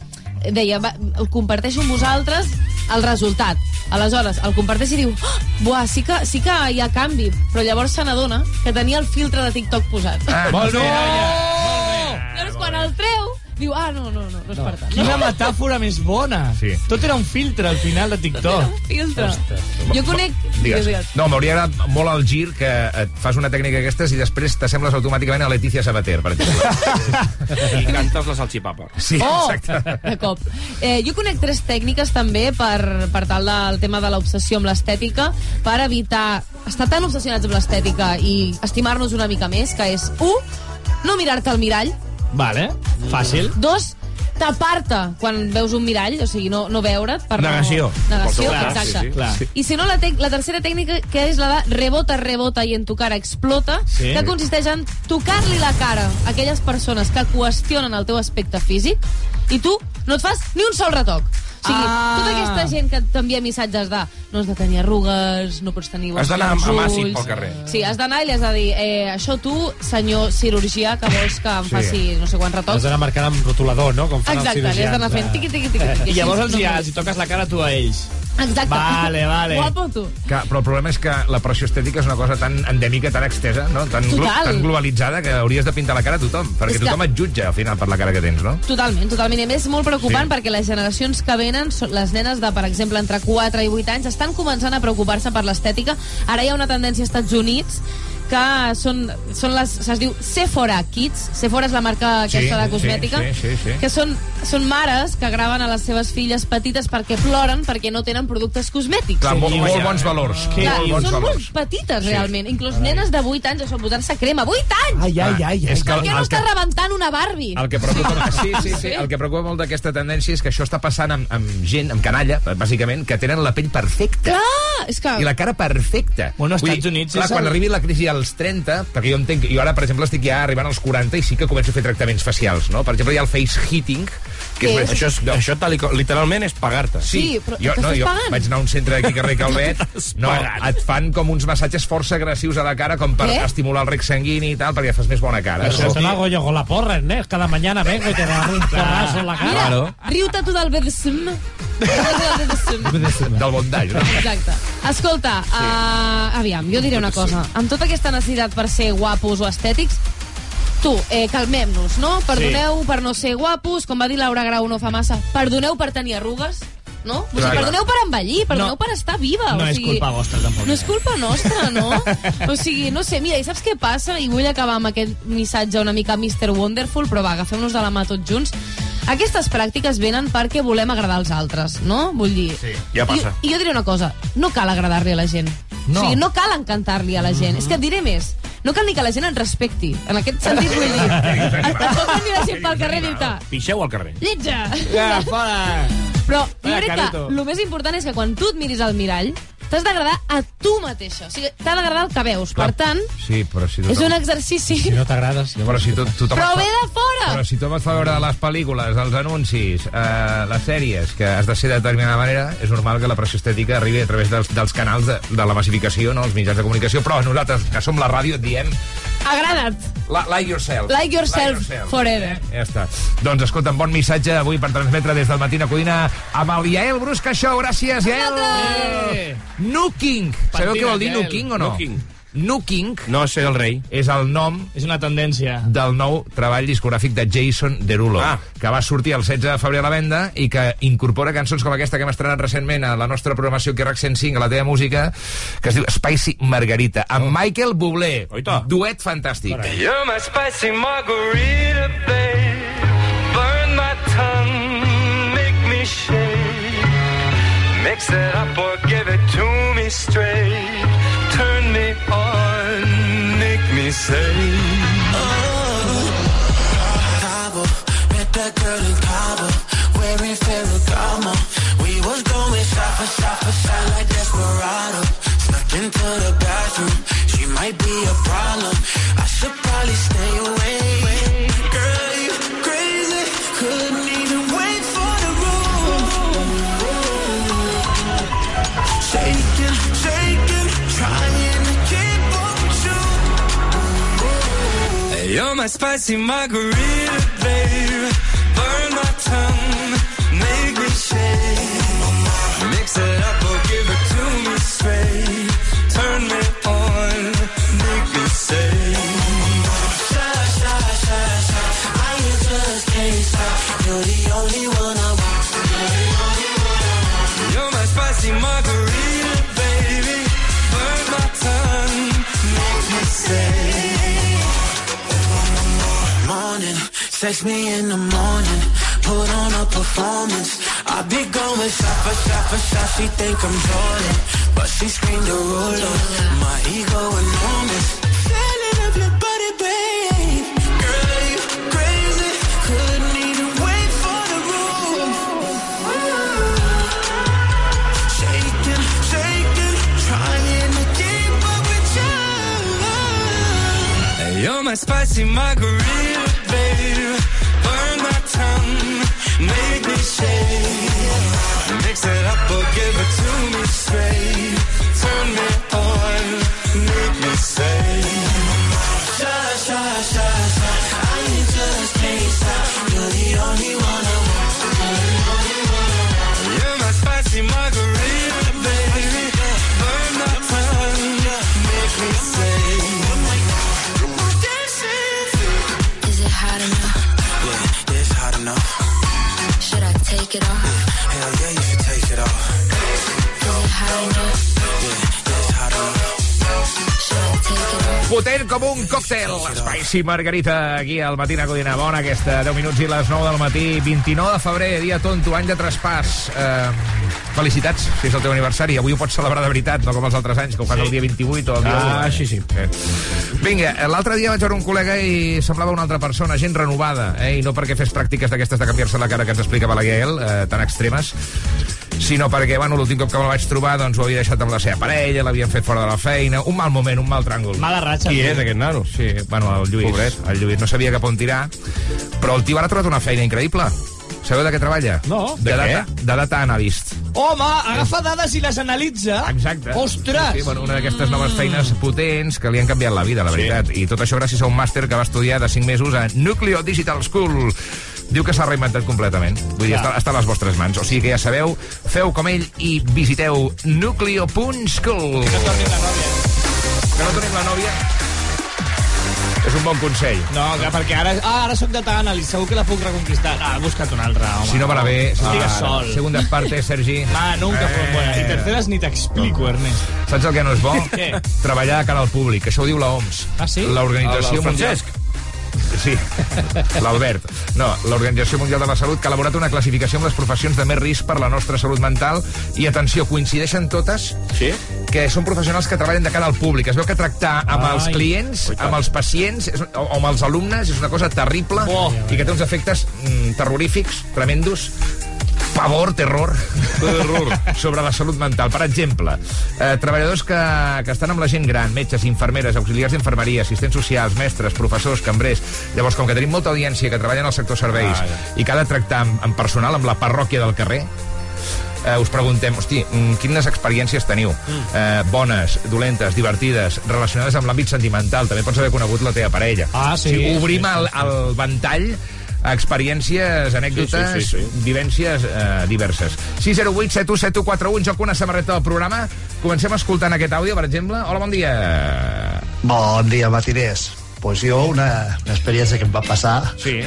deia, va, el comparteixo amb vosaltres el resultat. Aleshores, el comparteix i diu, oh, buah, sí que, sí que hi ha canvi, però llavors se n'adona que tenia el filtre de TikTok posat. Ah, Molt bé, noia. Llavors, quan el treu, diu, ah, no, no, no, no és per tant. Quina metàfora més bona. Sí. Tot era un filtre al final de TikTok. Filtre. Jo conec... Digues. digues. No, m'hauria agradat molt el gir que et fas una tècnica aquestes i després t'assembles automàticament a Letícia Sabater, per exemple. *laughs* I cantes la salxipapa. Sí, Oh! exacte. De cop. Eh, jo conec tres tècniques també per, per tal del tema de l'obsessió amb l'estètica, per evitar estar tan obsessionats amb l'estètica i estimar-nos una mica més, que és, un, no mirar-te al mirall, Vale, fàcil. dos, tapar-te quan veus un mirall, o sigui, no, no veure't. Per Negació. No... Negació, Clar, exacte. sí, sí, clar. I si no, la, tec- la tercera tècnica, que és la de rebota, rebota i en tu cara explota, Sí. que consisteix en tocar-li la cara a aquelles persones que qüestionen el teu aspecte físic i tu no et fas ni un sol retoc. O sigui, Ah. tota aquesta gent que t'envia missatges de no has de tenir arrugues, no pots tenir Has d'anar amb- àcid pel carrer. Sí, has d'anar i li has de dir eh, això tu, senyor cirurgià, que vols que em Sí. faci no sé quants Has retocs. d'anar marcant amb rotulador, no? Com fan Exacte, els li has d'anar fent tiqui, tiqui, tiqui. I així llavors els, no hi toques la cara tu a ells. Exacte. Vale, vale. Guapo, tu. Que, però el problema és que la pressió estètica és una cosa tan endèmica, tan extesa, no? tan, glo Total. tan globalitzada, que hauries de pintar la cara a tothom, perquè És que- tothom et jutja al final per la cara que tens, no? Totalment, totalment. I més, és molt preocupant Sí. perquè les generacions que venen, les nenes de, per exemple, entre 4 i 8 anys, estan començant a preocupar-se per l'estètica. Ara hi ha una tendència als Estats Units que són, són les, es diu Sephora Kids. Sephora és la marca Sí, aquesta de sí, cosmètica. sí, sí, sí. Que són, són mares que graven a les seves filles petites perquè ploren perquè no tenen productes cosmètics. Clar, molt, Sí, molt ja. bons valors. Que Clar, molt bons són valors. molt petites, realment. Inclús nenes de 8 anys, això, posar-se crema. 8 anys! Ai, ai, ai. ai. És que Per què no el que- està rebentant una Barbie? El que preocupa, *laughs* sí, sí, sí, el que preocupa molt d'aquesta tendència és que això està passant amb, amb gent, amb canalla, bàsicament, que tenen la pell perfecta. Clar, és que... I la cara perfecta. Bueno, als Vull Estats Units Clar, és quan arribi la crisi als 30, perquè jo entenc... Jo ara, per exemple, estic ja arribant als 40 i sí que començo a fer tractaments facials, no? Per exemple, hi ha el face hitting, que Què és... Això, és, això tal, i literalment és pagar-te. Sí, però jo, no, jo pagant? vaig anar a un centre aquí carrer Calvet no, pagant. et fan com uns massatges força agressius a la cara com per Què? estimular el rec sanguini i tal perquè fas més bona cara Eso te lo hago yo con la porra, ¿eh? Cada mañana vengo y te da un porrazo en la cara. Mira, Claro. riu-te tu del BDSM. Del bondage no? Exacte. Escolta, uh, aviam, jo diré una cosa. Amb tota aquesta necessitat per ser guapos o estètics, tu, eh, calmem-nos, no? Perdoneu per no ser guapos, com va dir Laura Grau no fa massa, perdoneu per tenir arrugues, no? O sigui, perdoneu per envellir, perdoneu No. per estar viva. No o és sigui, culpa vostra, tampoc. No és culpa nostra, no? *laughs* O sigui, no sé, mira, i saps què passa? I vull acabar amb aquest missatge una mica Mr. Wonderful, però va, agafem-nos de la mà tots junts. Aquestes pràctiques venen perquè volem agradar als altres, no? Vull dir... Sí, ja passa. I, I jo diré una cosa, no cal agradar-li a la gent. No. O sigui, no cal encantar-li a la gent. És que et diré més. No cal ni que la gent et respecti. En aquest sentit, vull dir... *laughs* Et pot venir la gent pel carrer i dir-te Pixeu al carrer. Lletja! Ja, fora! Però jo crec que el més important és que quan tu et miris al mirall, t'has d'agradar a tu mateixa. O sigui, t'ha d'agradar el que veus. Per tant, Sí, però si és un exercici. Si no t'agrades... Però si to tothom Però ve de fora! Però si tothom et fa veure les pel·lícules, els anuncis, eh, les sèries, que has de ser de determinada manera, és normal que la pressió estètica arribi a través dels, dels canals de, de la massificació, no? els mitjans de comunicació, però nosaltres, que som la ràdio, et diem Agrada't. la, like yourself. Like yourself forever. Ja està. Doncs escolta, bon missatge avui per transmetre des del Matina Codina amb el Yael Brusca Show. Gràcies, Yael! Eh. Nuking. Sabeu què vol dir. Nuking o no? Nuking. Nuking No sé el rei. és el nom És una tendència. del nou treball discogràfic de Jason Derulo, Ah. que va sortir el 16 de febrer a la venda i que incorpora cançons com aquesta que hem estrenat recentment a la nostra programació que RAC 105, a la teva música, que es diu Spicy Margarita, amb Michael Bublé. Oita. Duet fantàstic. You're my spicy margarita, babe. Mix it up or give it to me straight. Turn me on, make me say. Oh, Cabo, met that girl in Cabo, wearing Ferragamo. We was going shot for shot for shot like Desperado. Snuck into the bathroom, she might be a problem. I should probably stay away. You're my spicy margarita, babe. Burn my tongue, make me shake. Mix it up or give it to me straight. Turn me Sex me in the morning. Put on a performance. I be going shot for shot for shot. She think I'm Jordan, but she screamed a ruler. My ego enormous. Feeling of your body, babe. Girl, you crazy. Couldn't even wait for the room. Shaking, shaking, trying to keep up with you. You're my spicy margarita, make me shake. Mix it up or give it to me straight. Turn me on, make me Potent com un còctel. Spicy Margarita, aquí al Matina Codina. Bona aquesta, 10 minuts i les 9 del matí. 29 de febrer, dia tonto, any de traspàs. Uh, felicitats, si és el teu aniversari. Avui ho pots celebrar de veritat, no com els altres anys, que ho fas el dia 28 o el dia Ah, 1. sí, sí. Eh. Vinga, l'altre dia vaig veure un col·lega i semblava una altra persona, gent renovada, eh? i no perquè fes pràctiques d'aquestes de canviar-se la cara que ens explicava la Gael, eh, tan extremes, sinó perquè, bueno, l'últim cop que me'l vaig trobar, doncs ho havia deixat amb la seva parella, l'havien fet fora de la feina, un mal moment, un mal tràngol. Mala ratxa. Qui és aquest nano? Sí, bueno, el Lluís. Pobret. El Lluís no sabia cap on tirar, però el tio ara ha trobat una feina increïble. Sabeu de què treballa? No. De, De què? data, de data analyst. Home, agafa dades i les analitza. Exacte. Ostres! Sí, sí, bueno, una d'aquestes noves feines potents que li han canviat la vida, la veritat. I tot això gràcies a un màster que va estudiar de 5 mesos a Nucleo Digital School. Diu que s'ha reinventat completament. Vull dir, Clar. està, està a les vostres mans. O sigui que ja sabeu, feu com ell i visiteu nucleo.school. No tornin la nòvia. Que no tenim la nòvia és un bon consell. No, clar, perquè ara, ah, ara sóc data analyst, segur que la puc reconquistar. Ah, busca't una altra, home. Si no va bé... Estigues ah, sol. Segundas partes, Sergi. *laughs* Ah, nunca fue buena. I terceras ni t'explico, Ernest. Saps el que no és bo? *laughs* Què? Treballar de cara al públic. Això ho diu la OMS. Ah, sí? L'Organització Mundial... Francesc. Sí, l'Albert. No, l'Organització Mundial de la Salut que ha elaborat una classificació amb les professions de més risc per la nostra salut mental i, atenció, coincideixen totes sí? que són professionals que treballen de cara al públic. Es veu que tractar amb Ai. els clients, amb els pacients és, o, o amb els alumnes és una cosa terrible Oh. i que té uns efectes mm, terrorífics, tremendos, pavor, terror, terror *laughs* sobre la salut mental. Per exemple, eh, treballadors que, que estan amb la gent gran, metges, infermeres, auxiliars d'infermeria, assistents socials, mestres, professors, cambrers... Llavors, com que tenim molta audiència que treballa en el sector serveis Ah, ja. i que ha de tractar amb, amb personal, amb la parròquia del carrer, eh, us preguntem, hosti, mm, quines experiències teniu? Eh, bones, dolentes, divertides, relacionades amb l'àmbit sentimental. També pots haver conegut la teva parella. Ah, sí, O sigui, obrim sí, el, sí. el ventall experiències, anècdotes, Sí, sí, sí, sí. vivències eh, diverses. 608 7171 joc una samarreta del programa. Comencem escoltant aquest àudio, per exemple. Hola, bon dia. Bon dia, matiners. Pues jo, una, una experiència que em va passar, sí.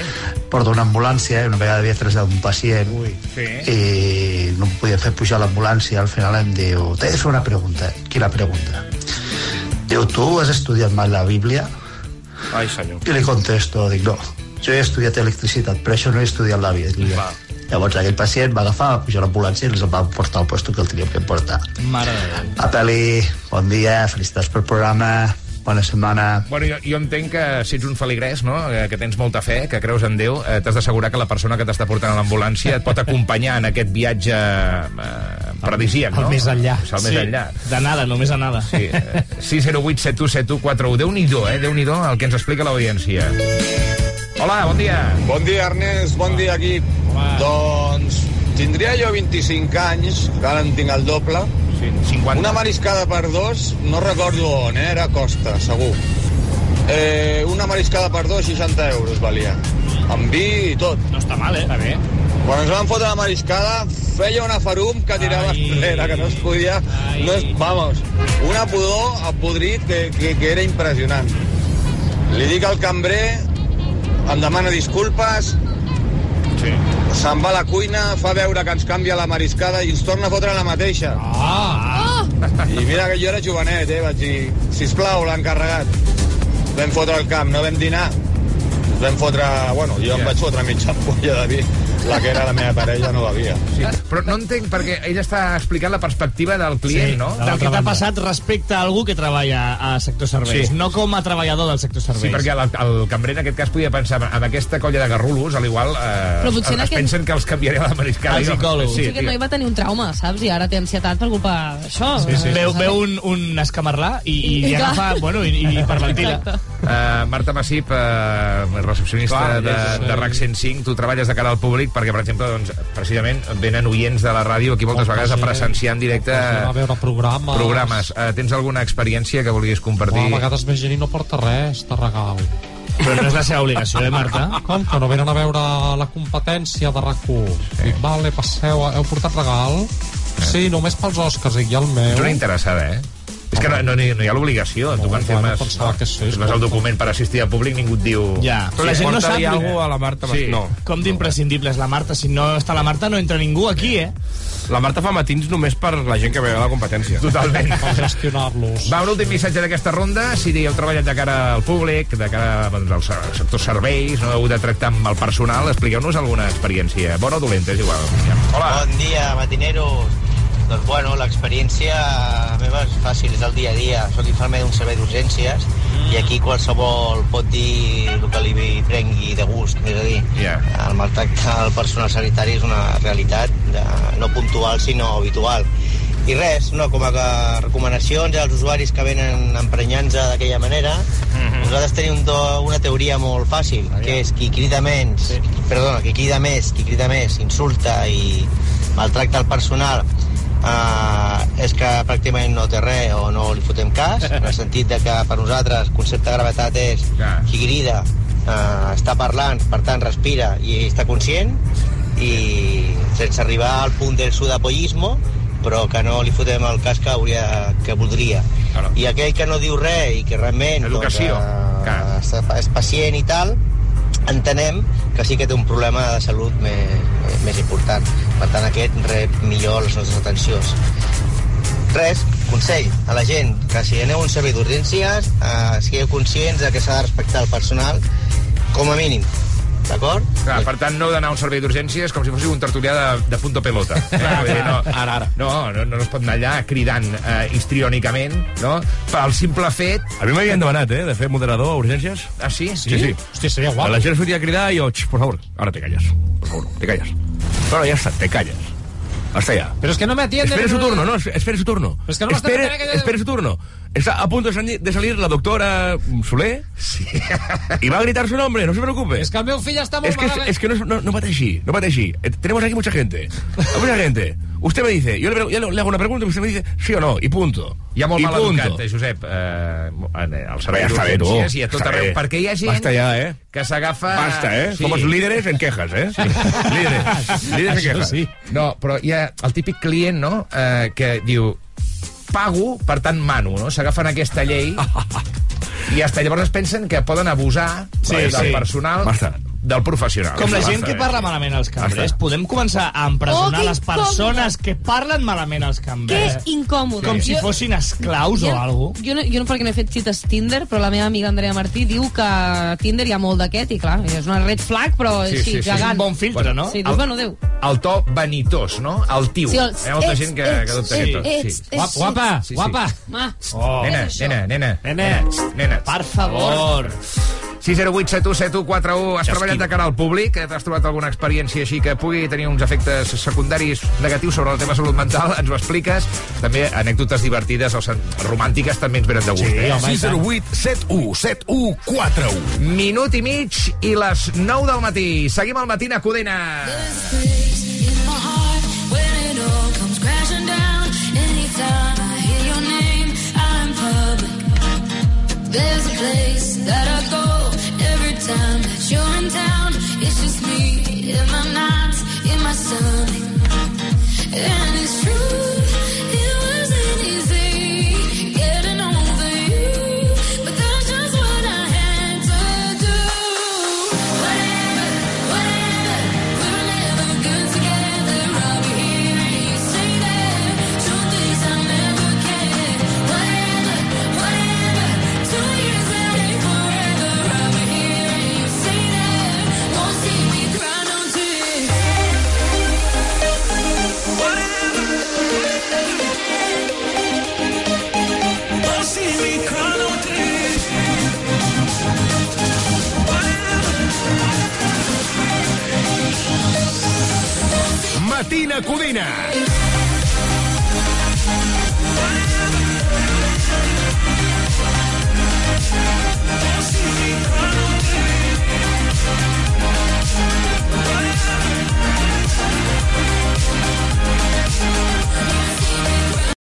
porto una ambulància i una vegada havia trasllat un pacient Ui, sí. i no em podia fer pujar l'ambulància. Al final em diu, t'he de fer una pregunta. Quina pregunta? Diu, tu has estudiat mai la Bíblia? Ai, senyor. I li contesto, dic, no, jo he estudiat electricitat, però això no he estudiat la Bíblia. Llavors aquell pacient va agafar, va pujar a l'ambulància i els va portar al lloc que el teníem que portar. Mare de Déu. Apel·li, bon dia, felicitats pel programa, bona setmana. Bueno, jo, jo entenc que si ets un feligrès, no? Eh, que tens molta fe, que creus en Déu, eh, t'has d'assegurar que la persona que t'està portant a l'ambulància et pot acompanyar en aquest viatge eh, paradisíac, El no? més enllà. El més Sí, enllà. De nada, només a nada. Sí, eh, 608 717141. Déu-n'hi-do, eh? Déu-n'hi-do el que ens explica l'audiència. Hola, bon dia. Bon dia, Ernest. Bon dia, equip. Doncs tindria jo 25 anys, que ara en tinc el doble. Sí, 50. Una mariscada per dos, no recordo on, eh? era Costa, segur. Eh, una mariscada per dos, 60 euros valia. Amb vi i tot. No està mal, eh? Està bé. Quan ens van fotre la mariscada, feia una farum que tirava Ai. enrere, que no es podia... No es, vamos, una pudor a podrit que, que, que era impressionant. Li dic al cambrer, em demana disculpes, sí. se'n va a la cuina, fa veure que ens canvia la mariscada i ens torna a fotre la mateixa. Ah! I mira que jo era jovenet, eh? Vaig dir, sisplau, l'encarregat. Vam fotre el camp, no vam dinar. Vam fotre... Bueno, jo em vaig fotre mitja ampolla de vi. La que era la meva parella no bevia. Sí, però no entenc perquè ell està explicant la perspectiva del client, no? Del que t'ha passat respecte a algú que treballa a sector serveis, Sí. no com a treballador del sector serveis. Sí, perquè el, el cambrer en aquest cas podia pensar amb aquesta colla de garrulos, a l'igual eh, Però potser es, en es aquest- pensen que els canviaré a la mariscada. El psicòleg. Sí, aquest noi va tenir un trauma, saps? I ara té ansietat per culpa d'això. Sí, sí. Veu, veu un, un escamarlà i, i, I i clar. agafa, bueno, i, i hiperventila. Uh, Marta Massip, uh, recepcionista Clar, de, és- de RAC 105, tu treballes de cara al públic perquè, per exemple, doncs, precisament venen oients de la ràdio aquí moltes Molta vegades a presenciar en directe A veure programes. programes. Uh, tens alguna experiència que vulguis compartir? Oh, a vegades ve gent i no porta res de regal. Però no és la seva obligació, eh, Marta? Com que no venen a veure la competència de RAC1? Sí. Dic, vale, passeu, heu portat regal? Sí, només pels Oscars, i el meu... Ets una interessada, eh? És que no, no, no hi ha l'obligació. tu quan firmes, que sí, firmes el document per assistir a públic, ningú et diu... Ja, però la gent no sap... algú a la Marta Sí. no. Com d'imprescindible és la Marta? Si no està la Marta, no entra ningú aquí, eh? La Marta fa matins només per la gent que ve a la competència. Totalment. Per gestionar-los. Va, un últim missatge d'aquesta ronda. Si heu treballat de cara al públic, de cara doncs, al se- sector serveis, no heu hagut de tractar amb el personal, expliqueu-nos alguna experiència. Bona o dolenta, és igual. Hola. Bon dia, matineros. Doncs bueno, l'experiència meva és fàcil, és el dia a dia. Soc infermer d'un servei d'urgències mm. i aquí qualsevol pot dir el que li prengui de gust. És a dir, yeah. el maltracte al personal sanitari és una realitat de, no puntual, sinó habitual. I res, no, com a recomanacions als usuaris que venen emprenyant-se d'aquella manera, nosaltres tenim do, una teoria molt fàcil, que és qui crida menys, sí. perdona, qui crida més, qui crida més, insulta i maltracta el personal, eh, és que pràcticament no té res o no li fotem cas, en el sentit de que per nosaltres el concepte de gravetat és qui crida, eh, està parlant, per tant respira i està conscient, i sense arribar al punt del sudapollismo, però que no li fotem el cas que, hauria, que voldria. Claro. I aquell que no diu res i que realment doncs, eh, és pacient i tal, entenem que sí que té un problema de salut més, més important. Per tant, aquest rep millor les nostres atencions. Res, consell a la gent que si aneu a un servei d'urgències eh, sigueu conscients de que s'ha de respectar el personal com a mínim. D'acord? Clar, per tant, no heu d'anar a un servei d'urgències com si fóssiu un tertulià de, de punto pelota. *laughs* Eh? No, Ara, ara. No, no, no es pot anar allà cridant eh, histriònicament, no? Pel simple fet... A mi m'havien demanat, eh, de fer moderador a urgències. Ah, sí? Sí, sí. Hòstia, seria guapo. La gent sortia a cridar i jo, "Ch, por favor, ahora te callas. Por favor, te callas. Bueno, ya está, te callas. Hasta ya. Pero es que no me atienden. Espere su turno, no, espere su turno. Pero es que no me espere, espere su turno. Está a punto de salir, de salir la doctora Soler y va a gritar su nombre, no se preocupe. Es que el meu fill està molt Es que, es, malament. es que no, no, no pateixi, no pateixi. Eh, Tenemos aquí mucha gente. Mucha gente. Usted me dice, yo le, yo le- hago una pregunta y usted me dice sí o no, y punto. Hi ha molt I mal punto. educat, eh, Josep, eh, en el servei Ja d'urgències i a tot Està arreu, bé. perquè hi ha gent Basta ya, eh. que s'agafa... Basta, eh. Somos líderes en quejas, eh. *laughs* Líderes. Líderes en quejas. No, però hi ha el típic client, no?, eh, que diu pago, per tant mano, no? S'agafen aquesta llei *laughs* i hasta llavors es pensen que poden abusar Sí, del sí. personal Basta. Del professional. Com la gent que parla malament als cambrers, podem començar a empresonar Oh, les persones que parlen malament als Que cambrers. incòmode. Com si Jo- fossin esclaus o alguna Jo no, jo no perquè no he fet cites Tinder, però la meva amiga Andrea Martí diu que a Tinder hi ha molt d'aquest, i clar, és una red flag, però Sí, sí, sí, sí. gegant. Un bon filtre, no? Sí, El- dius, bueno, Déu. El to vanitós, no? El tiu. Sí, el- Hi ha molta ets, gent que, ets, que adopta ets, aquest to. ets, sí. ets, Guapa, Sí, sí. guapa. Ma. Oh. Nena, és nena, nena, Nena. nena, nena. Per favor. 608 71 7141 Has treballat de cara al públic? T'has trobat alguna experiència així que pugui tenir uns efectes secundaris negatius sobre la teva salut mental? Ens ho expliques? També anècdotes divertides o romàntiques també ens venen de gust. eh? 608 71 71 41. Minut i mig i les 9 del matí. Seguim al matí a Codina. public. There's a place that I go you're in town. It's just me in my Matina Codina.